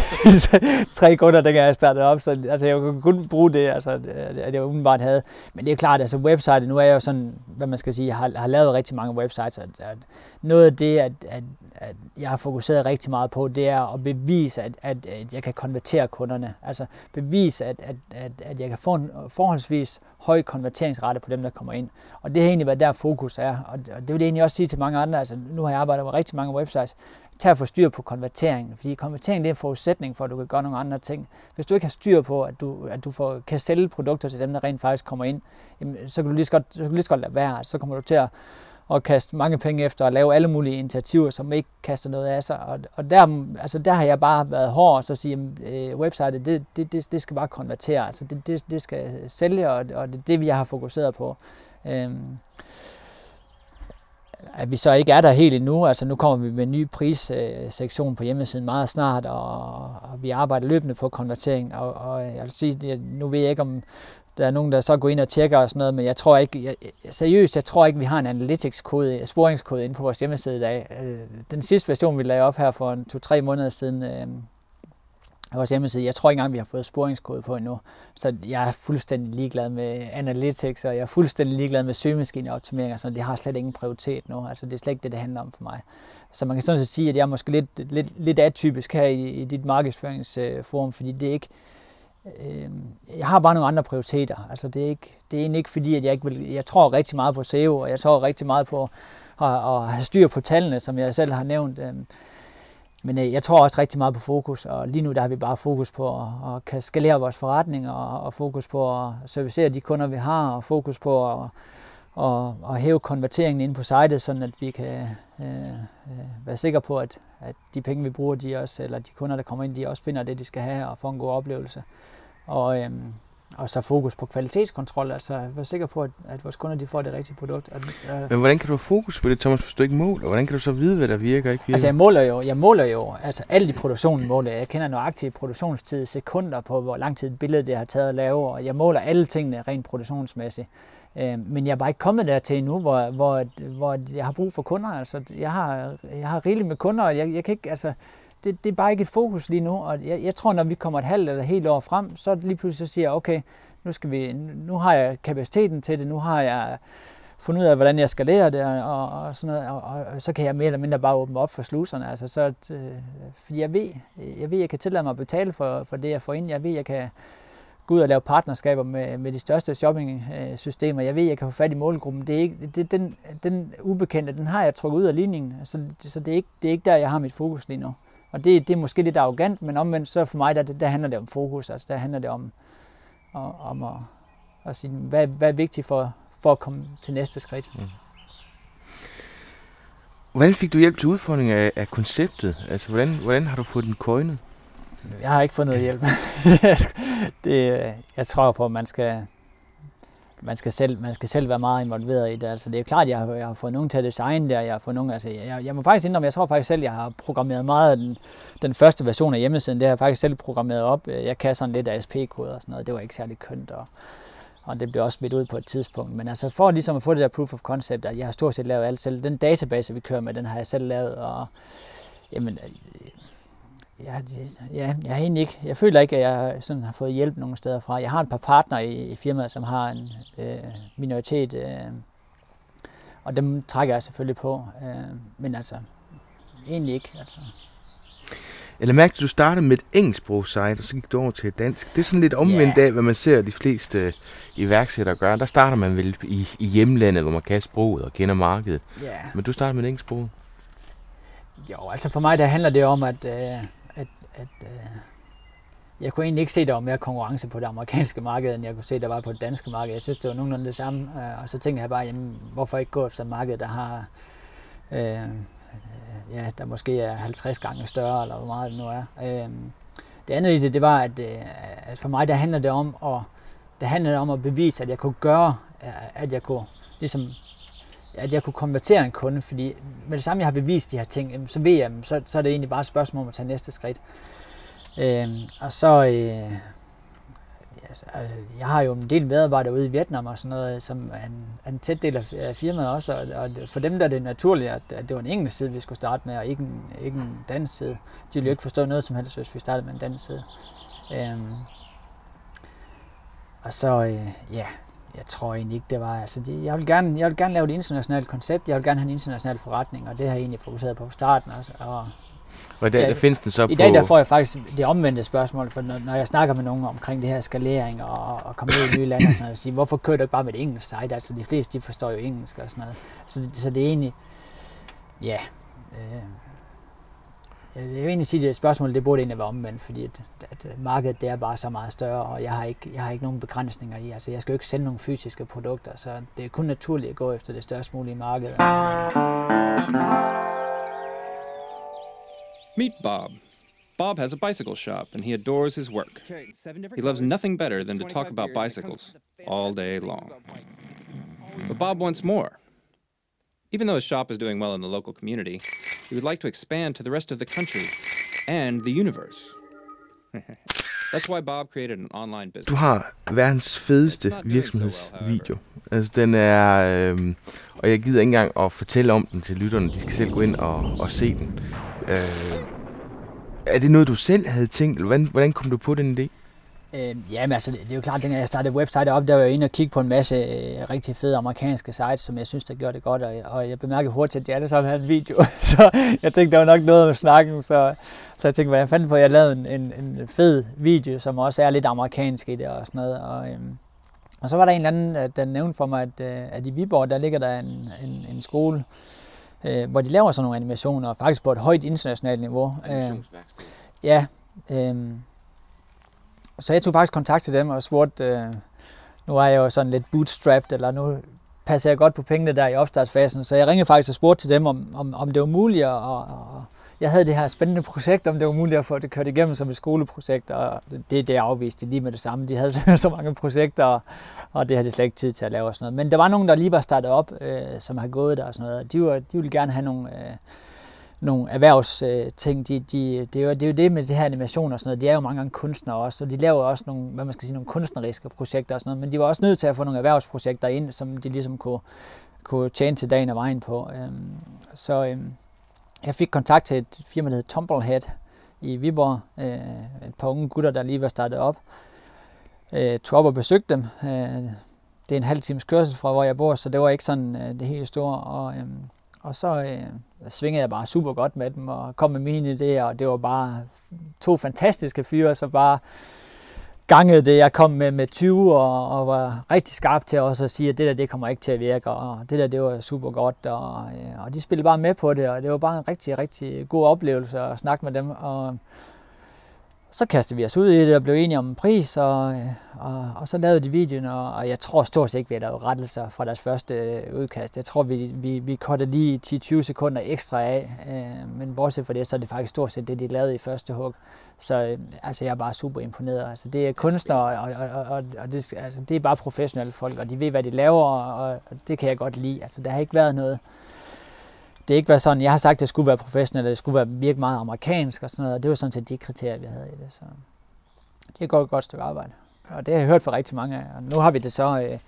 tre kunder, dengang jeg startede op, så altså, jeg kunne kun bruge det, altså, at jeg umiddelbart havde. Men det er klart, altså website, nu er jeg jo sådan, hvad man skal sige, har, har lavet rigtig mange websites, at, at noget af det, at, at, at jeg har fokuseret rigtig meget på, det er at bevise, at, at, at jeg kan konvertere kunderne. Altså bevise, at, at, at, at jeg kan få en forholdsvis høj konverteringsrate på dem, der kommer ind. Og det har egentlig været der fokus er, og det vil jeg egentlig også sige til mange andre, altså nu har jeg arbejdet med rigtig mange websites, tag at få styr på konverteringen, fordi konvertering det er en forudsætning for, at du kan gøre nogle andre ting. Hvis du ikke har styr på, at du, at du får, kan sælge produkter til dem, der rent faktisk kommer ind, jamen, så kan du lige så godt, så kan du lige så godt lade være. Så kommer du til at, at kaste mange penge efter at lave alle mulige initiativer, som ikke kaster noget af sig. Og, og der, altså der har jeg bare været hård og så sige, at øh, websitet, det, det, det, det skal bare konvertere. Altså det, det, det skal sælge, og, og det er det, vi har fokuseret på. Øhm, at vi så ikke er der helt endnu. Altså nu kommer vi med en ny prissektion øh, på hjemmesiden meget snart, og, og vi arbejder løbende på konvertering. Og, og jeg vil sige, nu ved jeg ikke, om der er nogen, der så går ind og tjekker og sådan noget, men jeg tror ikke, jeg, seriøst, jeg tror ikke, vi har en analytics-kode, øh, sporingskode inde på vores hjemmeside i dag. Øh, den sidste version, vi lagde op her for to-tre måneder siden, øh, vores hjemmeside. Jeg tror ikke engang, vi har fået sporingskode på endnu. Så jeg er fuldstændig ligeglad med analytics, og jeg er fuldstændig ligeglad med søgemaskineoptimering, så det har slet ingen prioritet nu. Altså, det er slet ikke det, det handler om for mig. Så man kan sådan set sige, at jeg er måske lidt, lidt, lidt atypisk her i, i dit markedsføringsforum, fordi det er ikke, øh, jeg har bare nogle andre prioriteter. Altså, det er, ikke, det er egentlig ikke fordi, at jeg ikke vil, jeg tror rigtig meget på SEO, og jeg tror rigtig meget på at, at have styr på tallene, som jeg selv har nævnt. Øh, men øh, jeg tror også rigtig meget på fokus, og lige nu der har vi bare fokus på at, at kan skalere vores forretning, og, og fokus på at servicere de kunder, vi har, og fokus på at, at, at hæve konverteringen ind på sitet, sådan at vi kan øh, øh, være sikre på, at, at de penge, vi bruger, de også, eller de kunder, der kommer ind, de også finder det, de skal have, og får en god oplevelse. Og, øh, og så fokus på kvalitetskontrol, altså være sikker på, at, at vores kunder de får det rigtige produkt. At, øh. Men hvordan kan du have fokus på det, Thomas, hvis du ikke måler? Hvordan kan du så vide, hvad der virker og ikke virker? Altså jeg måler jo, jeg måler jo altså alt i produktionen måler jeg. Jeg kender nøjagtigt produktionstid, sekunder på, hvor lang tid et billede det har taget at lave, og jeg måler alle tingene rent produktionsmæssigt. Øh, men jeg er bare ikke kommet dertil endnu, hvor, hvor, hvor jeg har brug for kunder. Altså, jeg har, jeg har rigeligt med kunder, og jeg, jeg kan ikke, altså, det, det er bare ikke et fokus lige nu, og jeg, jeg tror, når vi kommer et halvt eller helt år frem, så lige pludselig så siger jeg, okay, nu, skal vi, nu har jeg kapaciteten til det, nu har jeg fundet ud af, hvordan jeg skal lære det, og, og sådan noget, og, og, og, så kan jeg mere eller mindre bare åbne op for sluserne, altså så, øh, fordi jeg ved, jeg ved, jeg kan tillade mig at betale for, for det, jeg får ind, jeg ved, jeg kan gå ud og lave partnerskaber med, med de største shopping-systemer, jeg ved, jeg kan få fat i målgruppen, det er ikke, det, den, den ubekendte, den har jeg trukket ud af ligningen, så, så det, er ikke, det er ikke der, jeg har mit fokus lige nu. Og det, det er måske lidt arrogant, men omvendt så for mig, der, der handler det om fokus. Altså der handler det om, om at, at sige, hvad, hvad er vigtigt for, for at komme til næste skridt. Mm. Hvordan fik du hjælp til udfordringen af, af konceptet? Altså, hvordan, hvordan har du fået den coinet? Jeg har ikke fået noget hjælp. det, jeg tror på, at man skal, man skal, selv, man skal selv være meget involveret i det. Altså, det er klart, jeg har, jeg har fået nogen til at designe der. Jeg, har fået nogen, altså, jeg, jeg må faktisk indrømme, jeg tror faktisk selv, jeg har programmeret meget af den, den første version af hjemmesiden. Det har jeg faktisk selv programmeret op. Jeg kan sådan lidt ASP-koder og sådan noget. Det var ikke særlig kønt. Og, og det blev også smidt ud på et tidspunkt. Men altså for ligesom at få det der proof of concept, at jeg har stort set lavet alt selv. Den database, vi kører med, den har jeg selv lavet. Og, jamen, Ja, det, ja, jeg har egentlig ikke, jeg føler ikke, at jeg sådan har fået hjælp nogen steder fra. Jeg har et par partnere i, i firmaet, som har en øh, minoritet, øh, og dem trækker jeg selvfølgelig på, øh, men altså egentlig ikke. Altså. Eller mærke, at du startede med et engelsksprogs site, og så gik du over til dansk. Det er sådan lidt omvendt yeah. af, hvad man ser de fleste iværksættere gøre. Der starter man vel i, i hjemlandet, hvor man kan sproget og kender markedet. Yeah. Men du startede med et engelsksprog. Jo, altså for mig der handler det om, at, øh, at, øh, jeg kunne egentlig ikke se, at der var mere konkurrence på det amerikanske marked, end jeg kunne se, at der var på det danske marked. Jeg synes, det var nogenlunde det samme. Øh, og så tænkte jeg bare, jamen, hvorfor ikke gå efter et marked, der har øh, ja, der måske er 50 gange større, eller hvor meget det nu er. Øh, det andet i det, det var, at, øh, at for mig, der handler det om at, det handler om at bevise, at jeg kunne gøre, at jeg kunne ligesom at jeg kunne konvertere en kunde, fordi med det samme, jeg har bevist de her ting, så ved jeg, så, så er det egentlig bare et spørgsmål om at tage næste skridt. Øh, og så, øh, altså, jeg har jo en del medarbejdere ude i Vietnam og sådan noget, som er en, er en tæt del af firmaet også, og, og for dem der er det naturligt, at, at det var en engelsk side, vi skulle starte med, og ikke en, ikke en dansk side. De ville jo ikke forstå noget som helst, hvis vi startede med en dansk side. Øhm, og så, øh, ja, jeg tror egentlig ikke, det var, altså det, jeg, vil gerne, jeg vil gerne lave et internationalt koncept, jeg vil gerne have en international forretning, og det har jeg egentlig fokuseret på starten også, og og i dag, der findes den så I på... dag der får jeg faktisk det omvendte spørgsmål, for når, når jeg snakker med nogen omkring det her skalering og, og komme ud i nye lande og sådan noget, siger, hvorfor kører du ikke bare med et engelsk site? Altså de fleste, de forstår jo engelsk og sådan noget. Så, så det er egentlig, ja, øh, Øh, jeg vil egentlig sige, at det spørgsmål det burde egentlig være omvendt, fordi at, at øh, markedet det er bare så meget større, og jeg har, ikke, jeg har ikke nogen begrænsninger i. Altså, jeg skal jo ikke sælge nogle fysiske produkter, så det er kun naturligt at gå efter det størst mulige marked. Meet Bob. Bob has a bicycle shop and he adores his work. He loves nothing better than to talk about bicycles all day long. But Bob wants more. Even though his shop is doing well in the local community, he would like to expand to the rest of the country and the universe. That's why Bob created an online business. Du har verdens fedeste virksomhedsvideo. Altså den er, øh, og jeg gider ikke engang at fortælle om den til lytterne. De skal selv gå ind og, og se den. Øh, er det noget, du selv havde tænkt, eller hvordan, hvordan kom du på den idé? Øh, jamen altså, det, er jo klart, at jeg startede website op, der var jeg inde og kigge på en masse øh, rigtig fede amerikanske sites, som jeg synes, der gjorde det godt, og, og jeg bemærkede hurtigt, at de alle sammen havde en video, så jeg tænkte, der var nok noget med snakken, så, så jeg tænkte, hvad jeg fandt på, jeg lavede en, en, en fed video, som også er lidt amerikansk i det og sådan noget, og, øhm, og så var der en eller anden, der nævnte for mig, at, øh, at i Viborg, der ligger der en, en, en skole, øh, hvor de laver sådan nogle animationer, faktisk på et højt internationalt niveau. Øh, ja, øh, så jeg tog faktisk kontakt til dem og spurgte, øh, nu er jeg jo sådan lidt bootstrapped, eller nu passer jeg godt på pengene der i opstartsfasen, så jeg ringede faktisk og spurgte til dem, om, om, om det var muligt, og, og jeg havde det her spændende projekt, om det var muligt at få det kørt igennem som et skoleprojekt, og det, det afviste de lige med det samme. De havde så mange projekter, og det havde de slet ikke tid til at lave og sådan noget. Men der var nogen, der lige var startet op, øh, som har gået der og sådan noget. De, var, de ville gerne have nogle, øh, nogle erhvervsting. De, de, det, er jo, det er jo det med det her animation og sådan noget. De er jo mange gange kunstnere også, og de laver også nogle, hvad man skal sige, nogle kunstneriske projekter og sådan noget. Men de var også nødt til at få nogle erhvervsprojekter ind, som de ligesom kunne, kunne tjene til dagen og vejen på. Øhm, så øhm, jeg fik kontakt til et firma, der hedder Tumblehead i Viborg. Øh, et par unge gutter, der lige var startet op. Øh, tog op og besøgte dem. Øh, det er en halv times kørsel fra, hvor jeg bor, så det var ikke sådan øh, det helt store. Og, øh, og så øh, svingede jeg bare super godt med dem og kom med mine idéer, og det var bare to fantastiske fyre, så bare gangede det. Jeg kom med, med 20 og, og var rigtig skarp til også at sige, at det der, det kommer ikke til at virke, og det der, det var super godt, og, øh, og de spillede bare med på det, og det var bare en rigtig, rigtig god oplevelse at snakke med dem, og så kastede vi os ud i det og blev enige om en pris, og, og, og så lavede de videoen, og, og jeg tror stort set ikke, vi har lavet rettelser fra deres første øh, udkast. Jeg tror, vi, vi, vi kottede lige 10-20 sekunder ekstra af, øh, men bortset fra det, så er det faktisk stort set det, de lavede i første hug. Så øh, altså, jeg er bare super imponeret. Altså, det er kunstnere, og, og, og, og det, altså, det er bare professionelle folk, og de ved, hvad de laver, og, og det kan jeg godt lide. Altså, der har ikke været noget det ikke været sådan, jeg har sagt, at det skulle være professionelt, det skulle være virkelig meget amerikansk og sådan noget, og det var sådan set de kriterier, vi havde i det. Så det er godt, godt stykke arbejde. Og det har jeg hørt fra rigtig mange af. Og nu har vi det så, øh,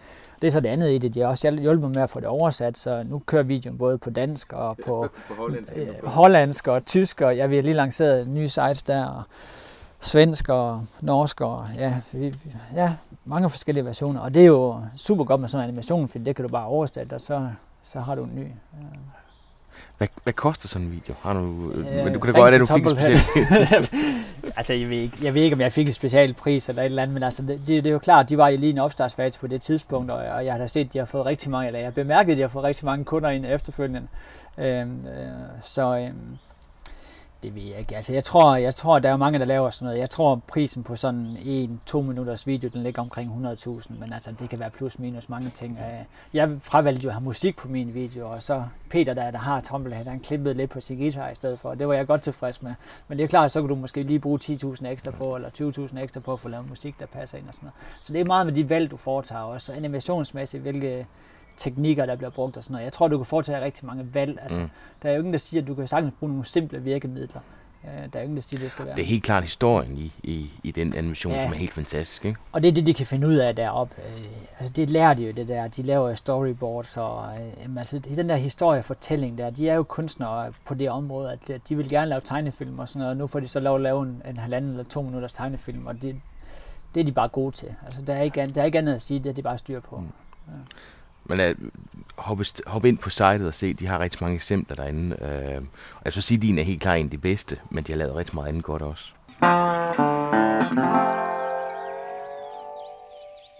det er så det andet i det. De har også hjulpet mig med at få det oversat, så nu kører videoen både på dansk og på, på hollandsk, øh, hollandsk og tysk, og ja, vi har lige lanceret nye sites der, og svensk og norsk, og ja, vi, ja, mange forskellige versioner. Og det er jo super godt med sådan en animation, for det kan du bare oversætte, og så, så har du en ny. Ja. Hvad, hvad koster sådan en video? Har du, øh, men du kan da godt, at du fik en speciel Altså, jeg ved, ikke, jeg ved ikke, om jeg fik en special pris eller et eller andet, men altså, det, det, det er jo klart, de var i lige en opstartsfase på det tidspunkt, og, og jeg har da set, at de har fået rigtig mange, eller jeg bemærkede, at de har fået rigtig mange kunder ind efterfølgende. Øhm, øh, så, øhm, det ved jeg ikke. Altså, jeg tror, jeg tror, der er mange, der laver sådan noget. Jeg tror, prisen på sådan en to minutters video, den ligger omkring 100.000, men altså, det kan være plus minus mange ting. Øh, jeg fravalgte jo at have musik på min video, og så Peter, der, der har Tumblehead, han klippede lidt på sin guitar i stedet for, og det var jeg godt tilfreds med. Men det er klart, så kan du måske lige bruge 10.000 ekstra på, eller 20.000 ekstra på at få lavet musik, der passer ind og sådan noget. Så det er meget med de valg, du foretager også, animationsmæssigt, hvilke teknikker, der bliver brugt og sådan noget. Jeg tror, du kan foretage rigtig mange valg. Altså, mm. Der er jo ingen, der siger, at du kan sagtens bruge nogle simple virkemidler. Øh, der er jo ingen, der siger, at det skal være. Det er helt klart historien i, i, i den animation, ja. som er helt fantastisk. Ikke? Og det er det, de kan finde ud af deroppe. Øh, altså, det lærer de jo, det der. De laver storyboards, og øh, altså, den der historiefortælling der, de er jo kunstnere på det område, at de vil gerne lave tegnefilm og sådan noget. Nu får de så lov at lave en, en halvanden eller to minutters tegnefilm, og det, det er de bare gode til. Altså, der, er ikke, der er ikke andet at sige, det er de bare styr på. Mm. Ja. Men at hoppe, hoppe ind på sitet og se, de har rigtig mange eksempler derinde. Øh, og jeg skal sige, at din er helt klart en af de bedste, men de har lavet rigtig meget andet godt også.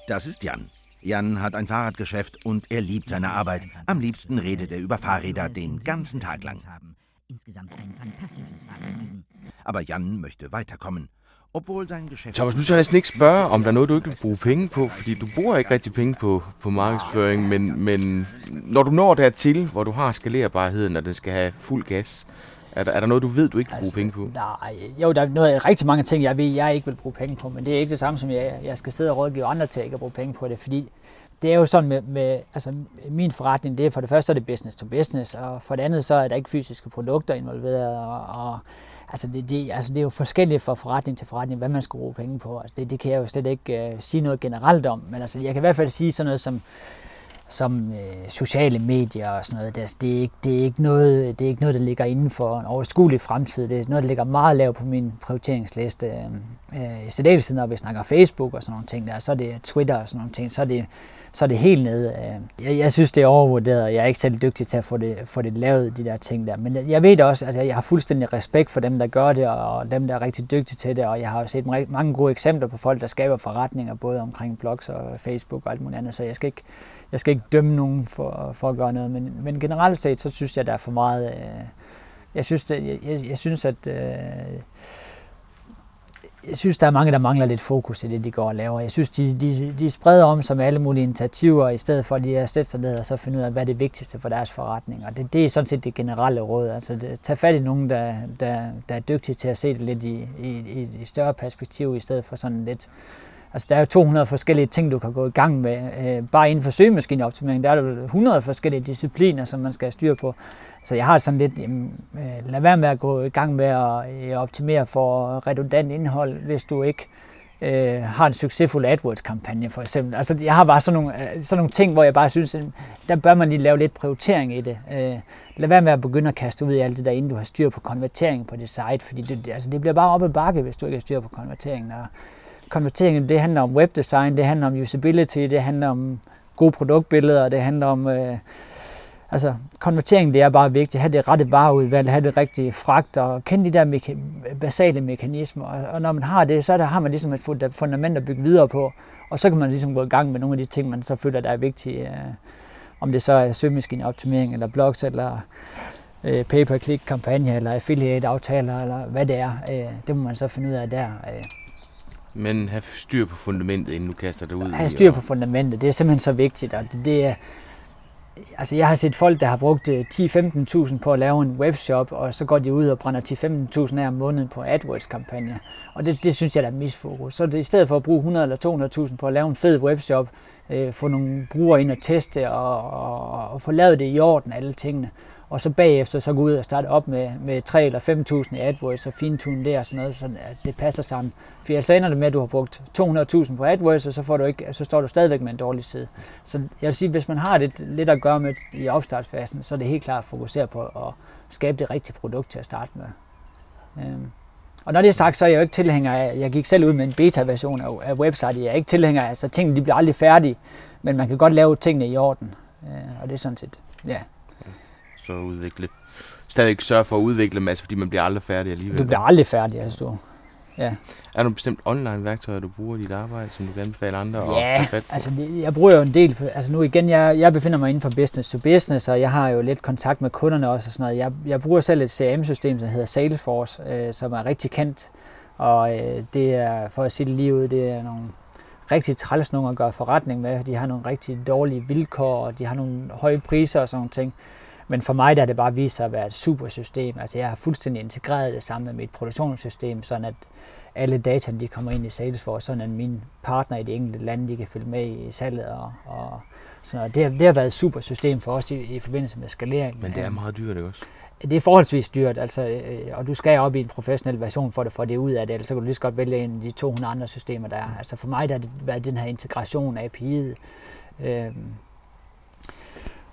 Das ist Jan. Jan hat ein Fahrradgeschäft und er liebt seine Arbeit. Am liebsten redet er über Fahrräder den ganzen Tag lang. Aber Jan möchte weiterkommen. Thomas, nu skal jeg næsten ikke spørge, om der er noget, du ikke vil bruge penge på, fordi du bruger ikke rigtig penge på, på markedsføring, men, men når du når dertil, hvor du har skalerbarheden, og den skal have fuld gas, er der, er der noget, du ved, du ikke vil altså, bruge penge på? Nej, jo, der er noget, rigtig mange ting, jeg ved, jeg ikke vil bruge penge på, men det er ikke det samme som, jeg, jeg skal sidde og rådgive andre til at ikke at bruge penge på det, fordi det er jo sådan med, med altså min forretning, det er for det første er det business to business, og for det andet så er der ikke fysiske produkter involveret, og, og altså det, det, altså det er jo forskelligt fra forretning til forretning, hvad man skal bruge penge på. Altså det, det kan jeg jo slet ikke øh, sige noget generelt om, men altså jeg kan i hvert fald sige sådan noget som, som øh, sociale medier og sådan noget. Det, altså, det, er ikke, det, er ikke noget, det er ikke noget, der ligger inden for en overskuelig fremtid. Det er noget, der ligger meget lavt på min prioriteringsliste. Øh, øh I særdeleshed, når vi snakker Facebook og sådan nogle ting der, så er det Twitter og sådan nogle ting, så er det så er det helt nede. Øh, jeg, jeg synes, det er overvurderet, jeg er ikke særlig dygtig til at få det, få det lavet, de der ting der. Men jeg ved også, at altså, jeg har fuldstændig respekt for dem, der gør det, og dem, der er rigtig dygtige til det, og jeg har set mange gode eksempler på folk, der skaber forretninger, både omkring blogs og Facebook og alt muligt andet, så jeg skal ikke, jeg skal ikke dømme nogen for, for at gøre noget, men, men generelt set, så synes jeg, der er for meget... Øh, jeg synes, det, jeg, jeg, jeg synes at øh, jeg synes, der er mange, der mangler lidt fokus i det, de går og laver. Jeg synes, de, de, de spreder om sig med alle mulige initiativer, i stedet for at de sætter sig ned og så finde ud af, hvad er det vigtigste for deres forretning. Og det, det er sådan set det generelle råd. Altså, det, tag fat i nogen, der, der, der er dygtige til at se det lidt i, i, i, i større perspektiv, i stedet for sådan lidt Altså, der er jo 200 forskellige ting, du kan gå i gang med. Øh, bare inden for søgemaskineoptimering, der er der 100 forskellige discipliner, som man skal have styr på. Så jeg har sådan lidt, jamen, øh, lad være med at gå i gang med at øh, optimere for redundant indhold, hvis du ikke øh, har en succesfuld AdWords-kampagne for eksempel. Altså, jeg har bare sådan nogle, øh, sådan nogle ting, hvor jeg bare synes, at der bør man lige lave lidt prioritering i det. Øh, lad være med at begynde at kaste ud i alt det der, inden du har styr på konvertering på dit site, fordi det, altså, det bliver bare op ad bakke, hvis du ikke har styr på konverteringen. Og, konvertering, det handler om webdesign, det handler om usability, det handler om gode produktbilleder, det handler om... Øh, altså, konvertering, det er bare vigtigt. Have det rette vareudvalg, have det rigtige fragt, og kende de der meka- basale mekanismer. Og, og når man har det, så der, har man ligesom et fundament at bygge videre på. Og så kan man ligesom gå i gang med nogle af de ting, man så føler, der er vigtige. Øh, om det så er søgemaskineoptimering, eller blogs, eller øh, pay-per-click kampagne, eller affiliate-aftaler, eller hvad det er. Øh, det må man så finde ud af der. Øh. Men have styr på fundamentet, inden du kaster det ud. Have styr på fundamentet, det er simpelthen så vigtigt. Og det, det er, altså jeg har set folk, der har brugt 10-15.000 øh, på at lave en webshop, og så går de ud og brænder 10-15.000 af om måneden på AdWords-kampagner. Og det, det synes jeg, der er misfokus. Så det, i stedet for at bruge 100 eller 200.000 på at lave en fed webshop, øh, få nogle brugere ind og teste, og, og, og få lavet det i orden, alle tingene, og så bagefter så gå ud og starte op med, med 3 eller 5.000 i AdWords og fintune det og sådan noget, så at det passer sammen. For ellers ender det med, at du har brugt 200.000 på AdWords, og så, får du ikke, så står du stadigvæk med en dårlig side. Så jeg vil sige, hvis man har det lidt at gøre med i opstartsfasen, så er det helt klart at fokusere på at skabe det rigtige produkt til at starte med. Øhm. Og når det er sagt, så er jeg jo ikke tilhænger af, jeg gik selv ud med en beta-version af, af website, jeg er ikke tilhænger af, så tingene de bliver aldrig færdige, men man kan godt lave tingene i orden, øh, og det er sådan set, ja så udvikle. Stadig sørge for at udvikle en masse, fordi man bliver aldrig færdig alligevel. Du bliver aldrig færdig, altså du. Ja. Er der bestemt online værktøjer, du bruger i dit arbejde, som du kan anbefale andre at Ja, tage fat på? altså jeg bruger jo en del, for, altså nu igen, jeg, jeg befinder mig inden for business to business, og jeg har jo lidt kontakt med kunderne også og sådan noget. Jeg, jeg bruger selv et CRM-system, som hedder Salesforce, øh, som er rigtig kendt, og øh, det er, for at sige det lige ud, det er nogle rigtig træls nogen at gøre forretning med. De har nogle rigtig dårlige vilkår, og de har nogle høje priser og sådan nogle ting. Men for mig der er det bare vist sig at være et super system. Altså jeg har fuldstændig integreret det sammen med mit produktionssystem, sådan at alle data de kommer ind i Salesforce, sådan at mine partner i de enkelte lande de kan følge med i salget og, og sådan noget. Det, har, det har været et super system for os i, i forbindelse med skalering. Men det er meget dyrt, ikke også? Det er forholdsvis dyrt, altså, øh, og du skal op i en professionel version for at få det ud af det, ellers så kan du lige så godt vælge en af de 200 andre systemer, der er. Altså for mig der har det været den her integration af API'et, øh,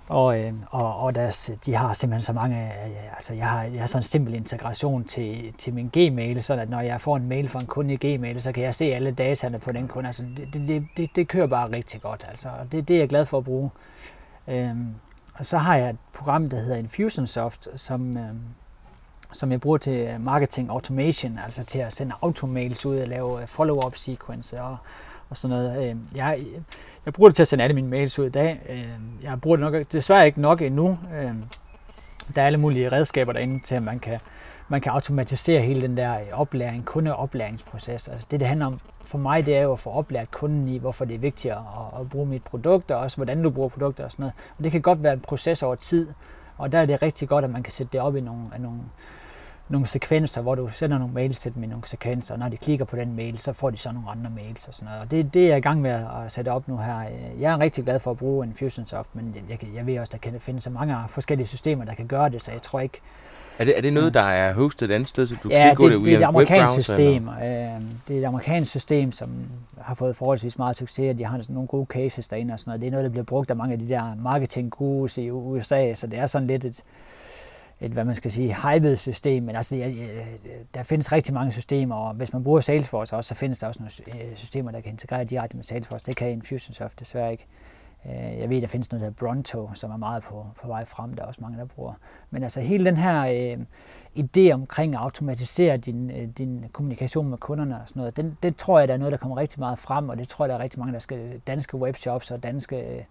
og, øh, og, og deres, de har simpelthen så mange, øh, altså jeg har, jeg har sådan en simpel integration til, til min Gmail, så at når jeg får en mail fra en kunde i Gmail, så kan jeg se alle dataene på den kunde. Altså det, det, det, det kører bare rigtig godt, altså, og det, det er jeg glad for at bruge. Øhm, og så har jeg et program, der hedder Infusionsoft, som, øhm, som jeg bruger til marketing automation, altså til at sende automails ud og lave øh, follow-up sequence og, og sådan noget. Øhm, jeg, jeg bruger det til at sende alle mine mails ud i dag. Øh, jeg bruger det nok, desværre ikke nok endnu. Øh, der er alle mulige redskaber derinde til, at man kan, man kan automatisere hele den der oplæring, kundeoplæringsproces. Altså det, det handler om for mig, det er jo at få oplært kunden i, hvorfor det er vigtigt at, at bruge mit produkt, og også hvordan du bruger produkter og sådan noget. Og det kan godt være en proces over tid, og der er det rigtig godt, at man kan sætte det op i nogle, nogle, nogle sekvenser, hvor du sender nogle mails til dem i nogle sekvenser, og når de klikker på den mail, så får de så nogle andre mails og sådan noget. Og det, det er jeg i gang med at sætte op nu her. Jeg er rigtig glad for at bruge Infusionsoft, men jeg, jeg ved også, der kan findes så mange forskellige systemer, der kan gøre det, så jeg tror ikke, er det, er det noget, der er hostet et andet sted, så du ja, kan tilgå det, det, det er et amerikansk system. Øh, det er et amerikansk system, som har fået forholdsvis meget succes, og de har sådan nogle gode cases derinde og sådan noget. Det er noget, der bliver brugt af mange af de der marketing gurus i USA, så det er sådan lidt et, et hvad man skal sige, hyped system, men altså, der findes rigtig mange systemer, og hvis man bruger Salesforce også, så findes der også nogle øh, systemer, der kan integrere direkte med Salesforce. Det kan Infusionsoft desværre ikke. Øh, jeg ved, der findes noget, der hedder Bronto, som er meget på, på vej frem. Der er også mange, der bruger. Men altså hele den her øh, idé omkring at automatisere din, øh, din kommunikation med kunderne og sådan noget, den, det tror jeg, der er noget, der kommer rigtig meget frem, og det tror jeg, der er rigtig mange, der skal, danske webshops og danske øh,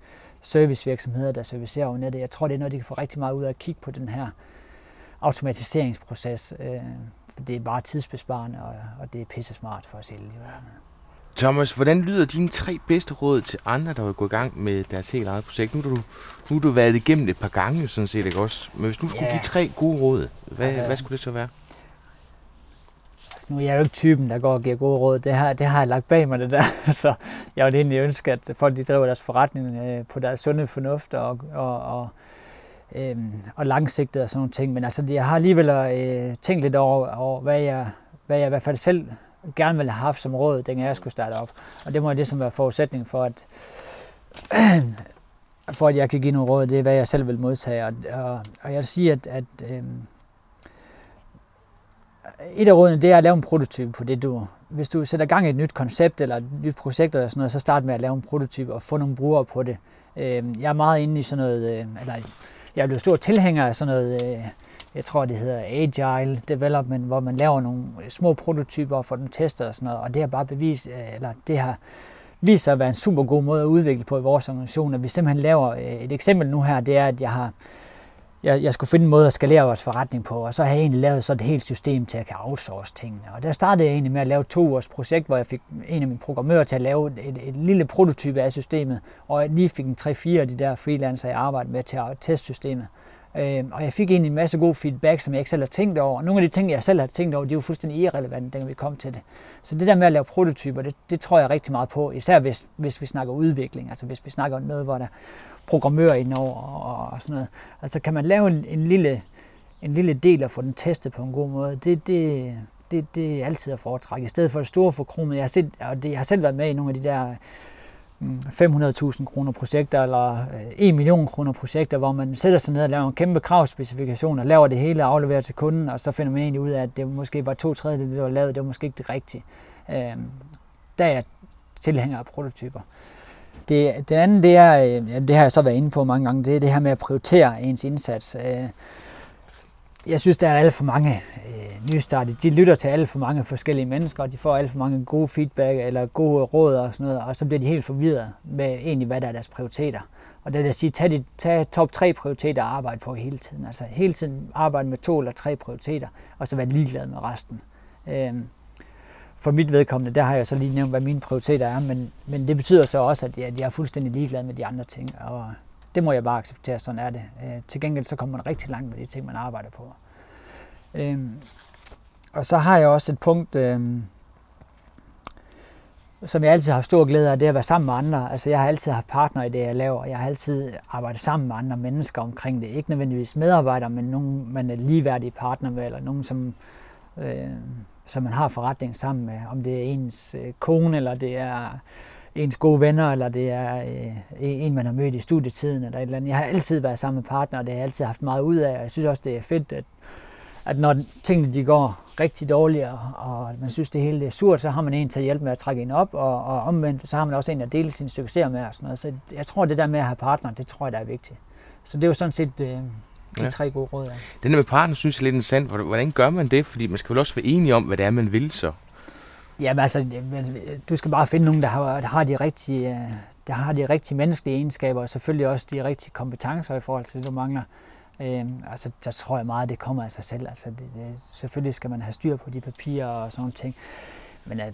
servicevirksomheder, der servicerer over nettet. Jeg tror, det er noget, de kan få rigtig meget ud af at kigge på den her automatiseringsproces. Øh, for det er bare tidsbesparende, og, og det er pisse smart for os hele. Thomas, hvordan lyder dine tre bedste råd til andre, der vil gå i gang med deres helt eget projekt? Nu har du, nu har du været igennem et par gange, sådan set, ikke også? Men hvis du skulle Ja. give tre gode råd, hvad, Altså- hvad skulle det så være? Altså, nu er jeg jo ikke typen, der går og giver gode råd. Det har, det har jeg lagt bag mig, det der. Så jeg ville egentlig ønske, at folk de driver deres forretning øh, på deres sunde fornuft og, og, og, øhm, og langsigtet og sådan nogle ting. Men altså, jeg har alligevel øh, tænkt lidt over, over hvad, jeg, hvad jeg i hvert fald selv gerne ville have haft som råd, dengang jeg skulle starte op. Og det må det som ligesom være forudsætning for, at, for at jeg kan give nogle råd, det er, hvad jeg selv vil modtage. Og, og, og jeg vil sige, at, at øh, et af rådene, det er at lave en prototype på det, du... Hvis du sætter gang i et nyt koncept eller et nyt projekt eller sådan noget, så start med at lave en prototype og få nogle brugere på det. Øh, Jeg er meget inde i sådan noget... øh, Eller jeg er blevet stor tilhænger af sådan noget... Øh, jeg tror, det hedder Agile Development, hvor man laver nogle øh, små prototyper og får dem testet og sådan noget. Og det har bare bevis, øh, Eller det har vist sig at være en super god måde at udvikle på i vores organisation. At vi simpelthen laver... Et eksempel nu her, det er, at jeg har jeg, jeg skulle finde en måde at skalere vores forretning på, og så har jeg egentlig lavet sådan et helt system til, at jeg kan outsource tingene. Og der startede jeg egentlig med at lave to års projekt, hvor jeg fik en af mine programmører til at lave et, et, et lille prototype af systemet, og jeg lige fik en 3-4 af de der freelancer, jeg arbejdede med til at teste systemet. Øh, og jeg fik egentlig en masse god feedback, som jeg ikke selv har tænkt over. Nogle af de ting, jeg selv har tænkt over, de er jo fuldstændig irrelevante, dengang vi kom til det. Så det der med at lave prototyper, det, det tror jeg rigtig meget på, især hvis, hvis vi snakker udvikling, altså hvis vi snakker om noget, hvor der programmører indover og, og sådan noget. Altså kan man lave en, en, lille, en lille del og få den testet på en god måde, det, det, det, det er altid at foretrække. I stedet for det store forkromet, jeg har, set, og det, jeg har selv været med i nogle af de der 500.000 kroner projekter eller øh, 1 million kroner projekter, hvor man sætter sig ned og laver en kæmpe kravspecifikation og laver det hele og afleverer til kunden, og så finder man egentlig ud af, at det måske var to tredjedel af det, der var lavet, det var måske ikke det rigtige. Øh, der er jeg tilhænger af prototyper. Det, det andet, det er, øh, ja, det har jeg så været inde på mange gange, det er det her med at prioritere ens indsats. Øh, jeg synes, der er alt for mange øh, nystartede. De lytter til alt for mange forskellige mennesker, og de får alt for mange gode feedback eller gode råd og sådan noget, og så bliver de helt forvirret med egentlig, hvad der er deres prioriteter. Og det vil sige, tag, de, tag top tre prioriteter og arbejde på hele tiden. Altså hele tiden arbejde med to eller tre prioriteter, og så være ligeglad med resten. Øhm, for mit vedkommende, der har jeg så lige nævnt, hvad mine prioriteter er, men, men det betyder så også, at jeg, jeg er fuldstændig ligeglad med de andre ting, og det må jeg bare acceptere, sådan er det. Øh, til gengæld så kommer man rigtig langt med de ting, man arbejder på. Øh, og så har jeg også et punkt, øh, som jeg altid har haft stor glæde af, det er at være sammen med andre. Altså jeg har altid haft partner i det, jeg laver. Jeg har altid arbejdet sammen med andre mennesker omkring det. Ikke nødvendigvis medarbejdere, men nogen, man er ligeværdige partner med, eller nogen, som, øh, som man har forretning sammen med. Om det er ens øh, kone, eller det er ens gode venner, eller det er øh, en, man har mødt i studietiden, eller et eller andet. Jeg har altid været sammen med partner, og det har jeg altid haft meget ud af, og jeg synes også, det er fedt, at, at når tingene de går rigtig dårligt, og man synes, det hele er surt, så har man en til at hjælpe med at trække en op, og, og omvendt, så har man også en at dele sine succeser med, og sådan noget. Så jeg tror, det der med at have partner, det tror jeg, der er vigtigt. Så det er jo sådan set øh, de ja. tre gode råd. Ja. Den der med partner, synes jeg er lidt interessant. Hvordan gør man det? Fordi man skal vel også være enige om, hvad det er, man vil så. Jamen altså, du skal bare finde nogen, der har, der har de rigtige, øh, der har de rigtige menneskelige egenskaber, og selvfølgelig også de rigtige kompetencer i forhold til det, du mangler. Øh, altså, der tror jeg meget, det kommer af sig selv. Altså, det, det, selvfølgelig skal man have styr på de papirer og sådan ting. Men at,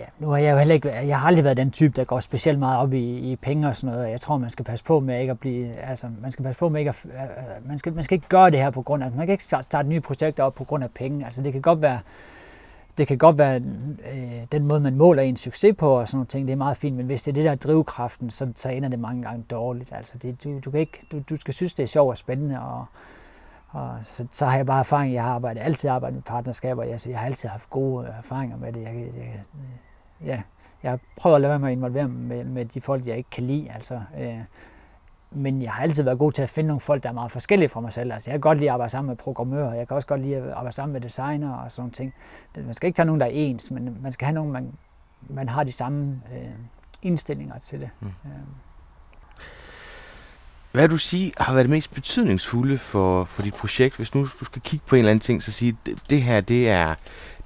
ja, nu har jeg jo heller ikke, jeg har aldrig været den type, der går specielt meget op i, i penge og sådan noget. Jeg tror, man skal passe på med ikke at blive, altså, man skal passe på med ikke at, øh, man skal, man skal ikke gøre det her på grund af, man kan ikke starte nye projekter op på grund af penge. Altså, det kan godt være, det kan godt være øh, den måde, man måler en succes på og sådan nogle ting, det er meget fint, men hvis det er det der drivkraften, så, så ender det mange gange dårligt. Altså det, du, du, kan ikke, du, du skal synes, det er sjovt og spændende, og, og så, så har jeg bare erfaring. Jeg har arbejdet, altid arbejdet med partnerskaber, jeg, jeg har altid haft gode øh, erfaringer med det. Jeg, jeg, ja, jeg prøver at lade være med at involvere med, med de folk, jeg ikke kan lide. Altså, øh, men jeg har altid været god til at finde nogle folk, der er meget forskellige fra mig selv. Altså, jeg kan godt lide at arbejde sammen med programmører, jeg kan også godt lide at arbejde sammen med designer og sådan ting. Man skal ikke tage nogen, der er ens, men man skal have nogen, man, man har de samme øh, indstillinger til det. Mm. Øh. Hvad vil du sige har været det mest betydningsfulde for, for dit projekt? Hvis nu du skal kigge på en eller anden ting, så sige, det, det her, det er,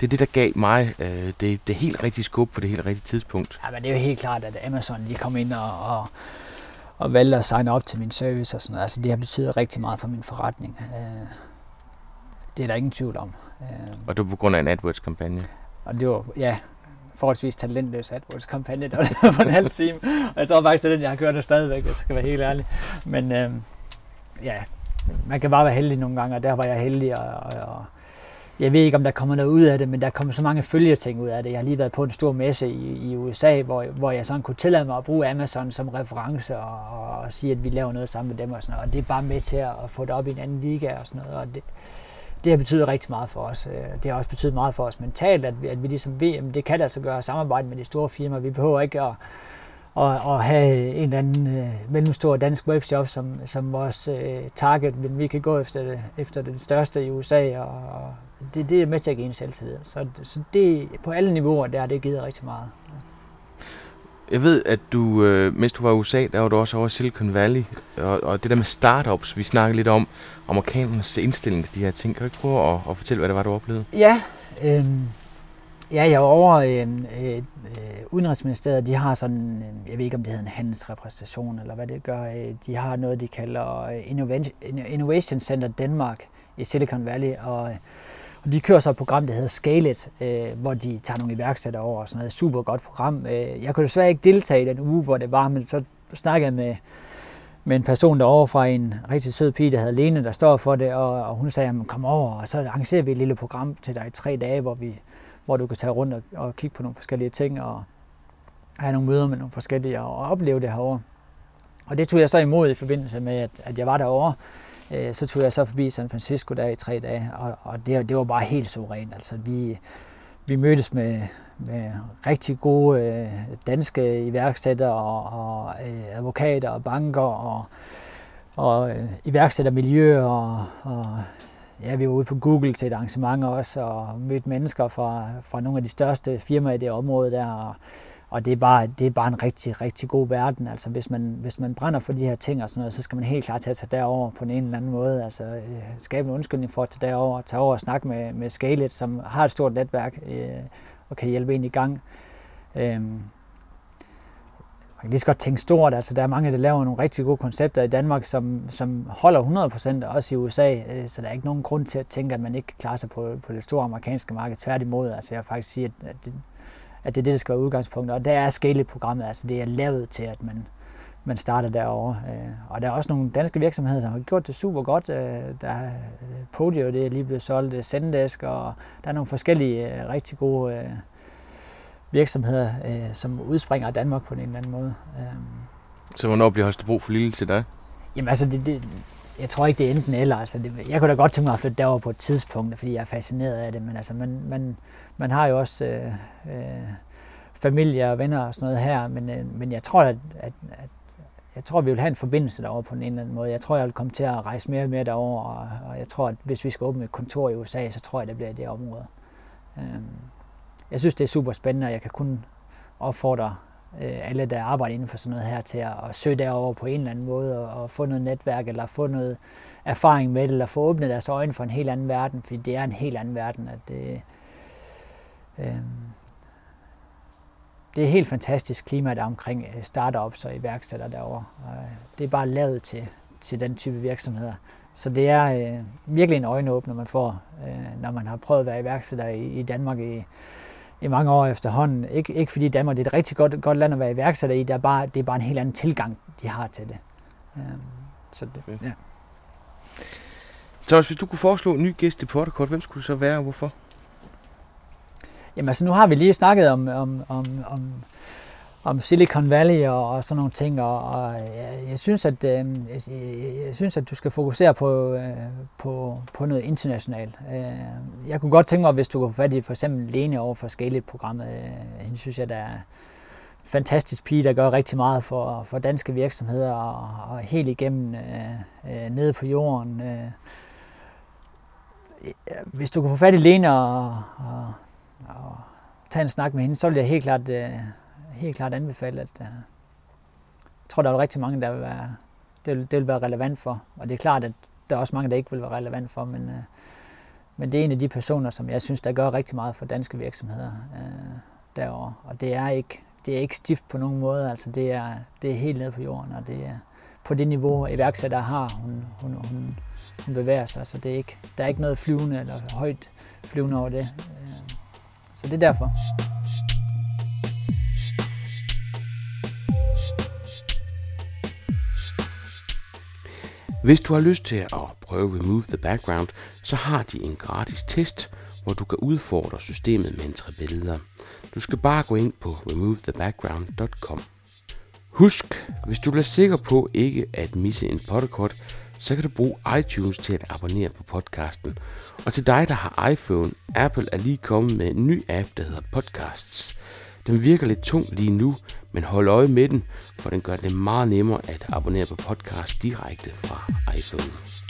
det er det, der gav mig øh, det, det helt rigtige skub på det helt rigtige tidspunkt. Ja, men det er jo helt klart, at Amazon de kom ind og, og og valgte at signe op til min service og sådan noget. Altså det har betydet rigtig meget for min forretning. Øh, det er der ingen tvivl om. Øh, og det var på grund af en AdWords-kampagne? Og det var, ja, forholdsvis talentløs AdWords-kampagne, der var for en halv time. Og jeg tror faktisk, det er den, jeg har kørt det stadigvæk, jeg skal være helt ærlig. Men øh, ja, man kan bare være heldig nogle gange, og der var jeg heldig, og, og, og jeg ved ikke, om der kommer noget ud af det, men der kommer så mange følgeting ud af det. Jeg har lige været på en stor messe i, i USA, hvor, hvor jeg sådan kunne tillade mig at bruge Amazon som reference og, og sige, at vi laver noget sammen med dem og sådan noget. Og det er bare med til at, at få det op i en anden liga og sådan noget. Og det, det har betydet rigtig meget for os. Øh, det har også betydet meget for os mentalt, at vi, at vi ligesom ved, at det kan altså gøre samarbejde med de store firmaer. Vi behøver ikke at, at, at have en eller anden øh, mellemstor dansk webshop som, som vores øh, target, men vi kan gå efter, efter den største i USA, og, det, det er med til at give en selvtillid. Så, så det, på alle niveauer, der det givet rigtig meget. Jeg ved, at du, øh, mens du var i USA, der var du også over Silicon Valley, og, og det der med startups, vi snakkede lidt om, amerikanernes indstilling til de her ting. Kan du ikke prøve at, at fortælle, hvad det var, du oplevede? Ja, øh, ja jeg var over øh, øh, Udenrigsministeriet, de har sådan, jeg ved ikke om det hedder en handelsrepræsentation, eller hvad det gør, øh, de har noget, de kalder øh, Innovation, Innovation Center Danmark i Silicon Valley, og og de kører så et program, der hedder Scale It, øh, hvor de tager nogle iværksættere over og sådan noget. Super godt program. Øh, jeg kunne desværre ikke deltage i den uge, hvor det var, men så snakkede jeg med, med en person derovre fra en rigtig sød pige, der hedder Lene, der står for det, og, og hun sagde, kom over, og så arrangerer vi et lille program til dig i tre dage, hvor, vi, hvor du kan tage rundt og, og kigge på nogle forskellige ting, og have nogle møder med nogle forskellige, og opleve det herovre. Og det tog jeg så imod i forbindelse med, at, at jeg var derovre. Øh, så tog jeg så forbi San Francisco der i tre dage, og, og det, det var bare helt suverænt. Altså, vi, vi mødtes med, med rigtig gode øh, danske iværksættere og, og øh, advokater og banker og, og øh, iværksættermiljøer og, og ja, vi var ude på Google til et arrangement også, og mødte mennesker fra, fra nogle af de største firmaer i det område der, og, og det, er bare, det er bare en rigtig, rigtig god verden. Altså, hvis man, hvis man brænder for de her ting og sådan noget, så skal man helt klart tage sig derover på en eller anden måde. Altså, øh, skabe en undskyldning for at tage derover, tage over og snakke med, med Scalet, som har et stort netværk øh, og kan hjælpe en i gang. Øh, man kan lige så godt tænke stort. Altså, der er mange, der laver nogle rigtig gode koncepter i Danmark, som, som holder 100% også i USA. Øh, så der er ikke nogen grund til at tænke, at man ikke klarer sig på, på det store amerikanske marked. Tværtimod, altså jeg vil faktisk sige, at, at, det, at det er det, der skal være udgangspunktet. Og der er Scale-programmet, altså det er lavet til, at man, man starter derovre. Øh, og der er også nogle danske virksomheder, som har gjort det super godt. Øh, der er Podio, det er lige blevet solgt, Zendesk, og der er nogle forskellige rigtig gode virksomheder, øh, som udspringer af Danmark på en eller anden måde. Så hvornår bliver Holstebro for lille til dig? Jamen altså, det, det, jeg tror ikke, det er enten eller. Altså, det, jeg kunne da godt tænke mig at flytte derover på et tidspunkt, fordi jeg er fascineret af det, men altså, man, man, man har jo også øh, øh, familie og venner og sådan noget her, men, øh, men jeg tror, at, at, at jeg tror, vi vil have en forbindelse derovre på en eller anden måde. Jeg tror, jeg vil komme til at rejse mere og mere derover, og, og jeg tror, at hvis vi skal åbne et kontor i USA, så tror jeg, det bliver det område. Øhm jeg synes, det er super spændende, og jeg kan kun opfordre Øh, alle, der arbejder inden for sådan noget her, til at, at søge derover på en eller anden måde, og, og få noget netværk, eller få noget erfaring med det, eller få åbnet deres øjne for en helt anden verden, fordi det er en helt anden verden, at det, øh, det er helt fantastisk klima der omkring øh, startups og iværksættere derovre. Øh, det er bare lavet til, til den type virksomheder. Så det er øh, virkelig en øjenåbner, man får, øh, når man har prøvet at være iværksætter i, i Danmark i, i mange år efterhånden. Ik- ikke fordi Danmark det er et rigtig godt, godt land at være iværksætter i, det er, bare, det er bare en helt anden tilgang, de har til det. Um, så det, okay. ja. Så hvis du kunne foreslå en ny gæst i Porterkort, hvem skulle det så være og hvorfor? Jamen altså nu har vi lige snakket om, om, om, om om Silicon Valley og, og sådan nogle ting, og, og jeg, jeg, synes, at, øh, jeg, jeg synes, at du skal fokusere på, øh, på, på noget internationalt. Øh, jeg kunne godt tænke mig, hvis du kunne få fat i for eksempel Lene over for Scale-programmet. Øh, hende synes jeg, der er fantastisk pige, der gør rigtig meget for, for danske virksomheder og, og helt igennem øh, øh, nede på jorden. Øh, øh, hvis du kunne få fat i Lene og, og, og tage en snak med hende, så ville jeg helt klart øh, helt klart anbefale, at uh, jeg tror, der er rigtig mange, der vil være, det vil, det vil være relevant for. Og det er klart, at der er også mange, der ikke vil være relevant for, men, uh, men det er en af de personer, som jeg synes, der gør rigtig meget for danske virksomheder uh, derovre. Og det er ikke, det er ikke stift på nogen måde, altså det er, det er helt nede på jorden, og det er på det niveau, iværksætter har, hun, hun, hun, hun bevæger sig, så det er ikke, der er ikke noget flyvende eller højt flyvende over det. Så det er derfor. Hvis du har lyst til at prøve Remove the Background, så har de en gratis test, hvor du kan udfordre systemet med en tre billeder. Du skal bare gå ind på removethebackground.com. Husk, hvis du bliver sikker på ikke at misse en podcast, så kan du bruge iTunes til at abonnere på podcasten. Og til dig, der har iPhone, Apple er lige kommet med en ny app, der hedder Podcasts. Den virker lidt tung lige nu, men hold øje med den, for den gør det meget nemmere at abonnere på podcast direkte fra iPhone.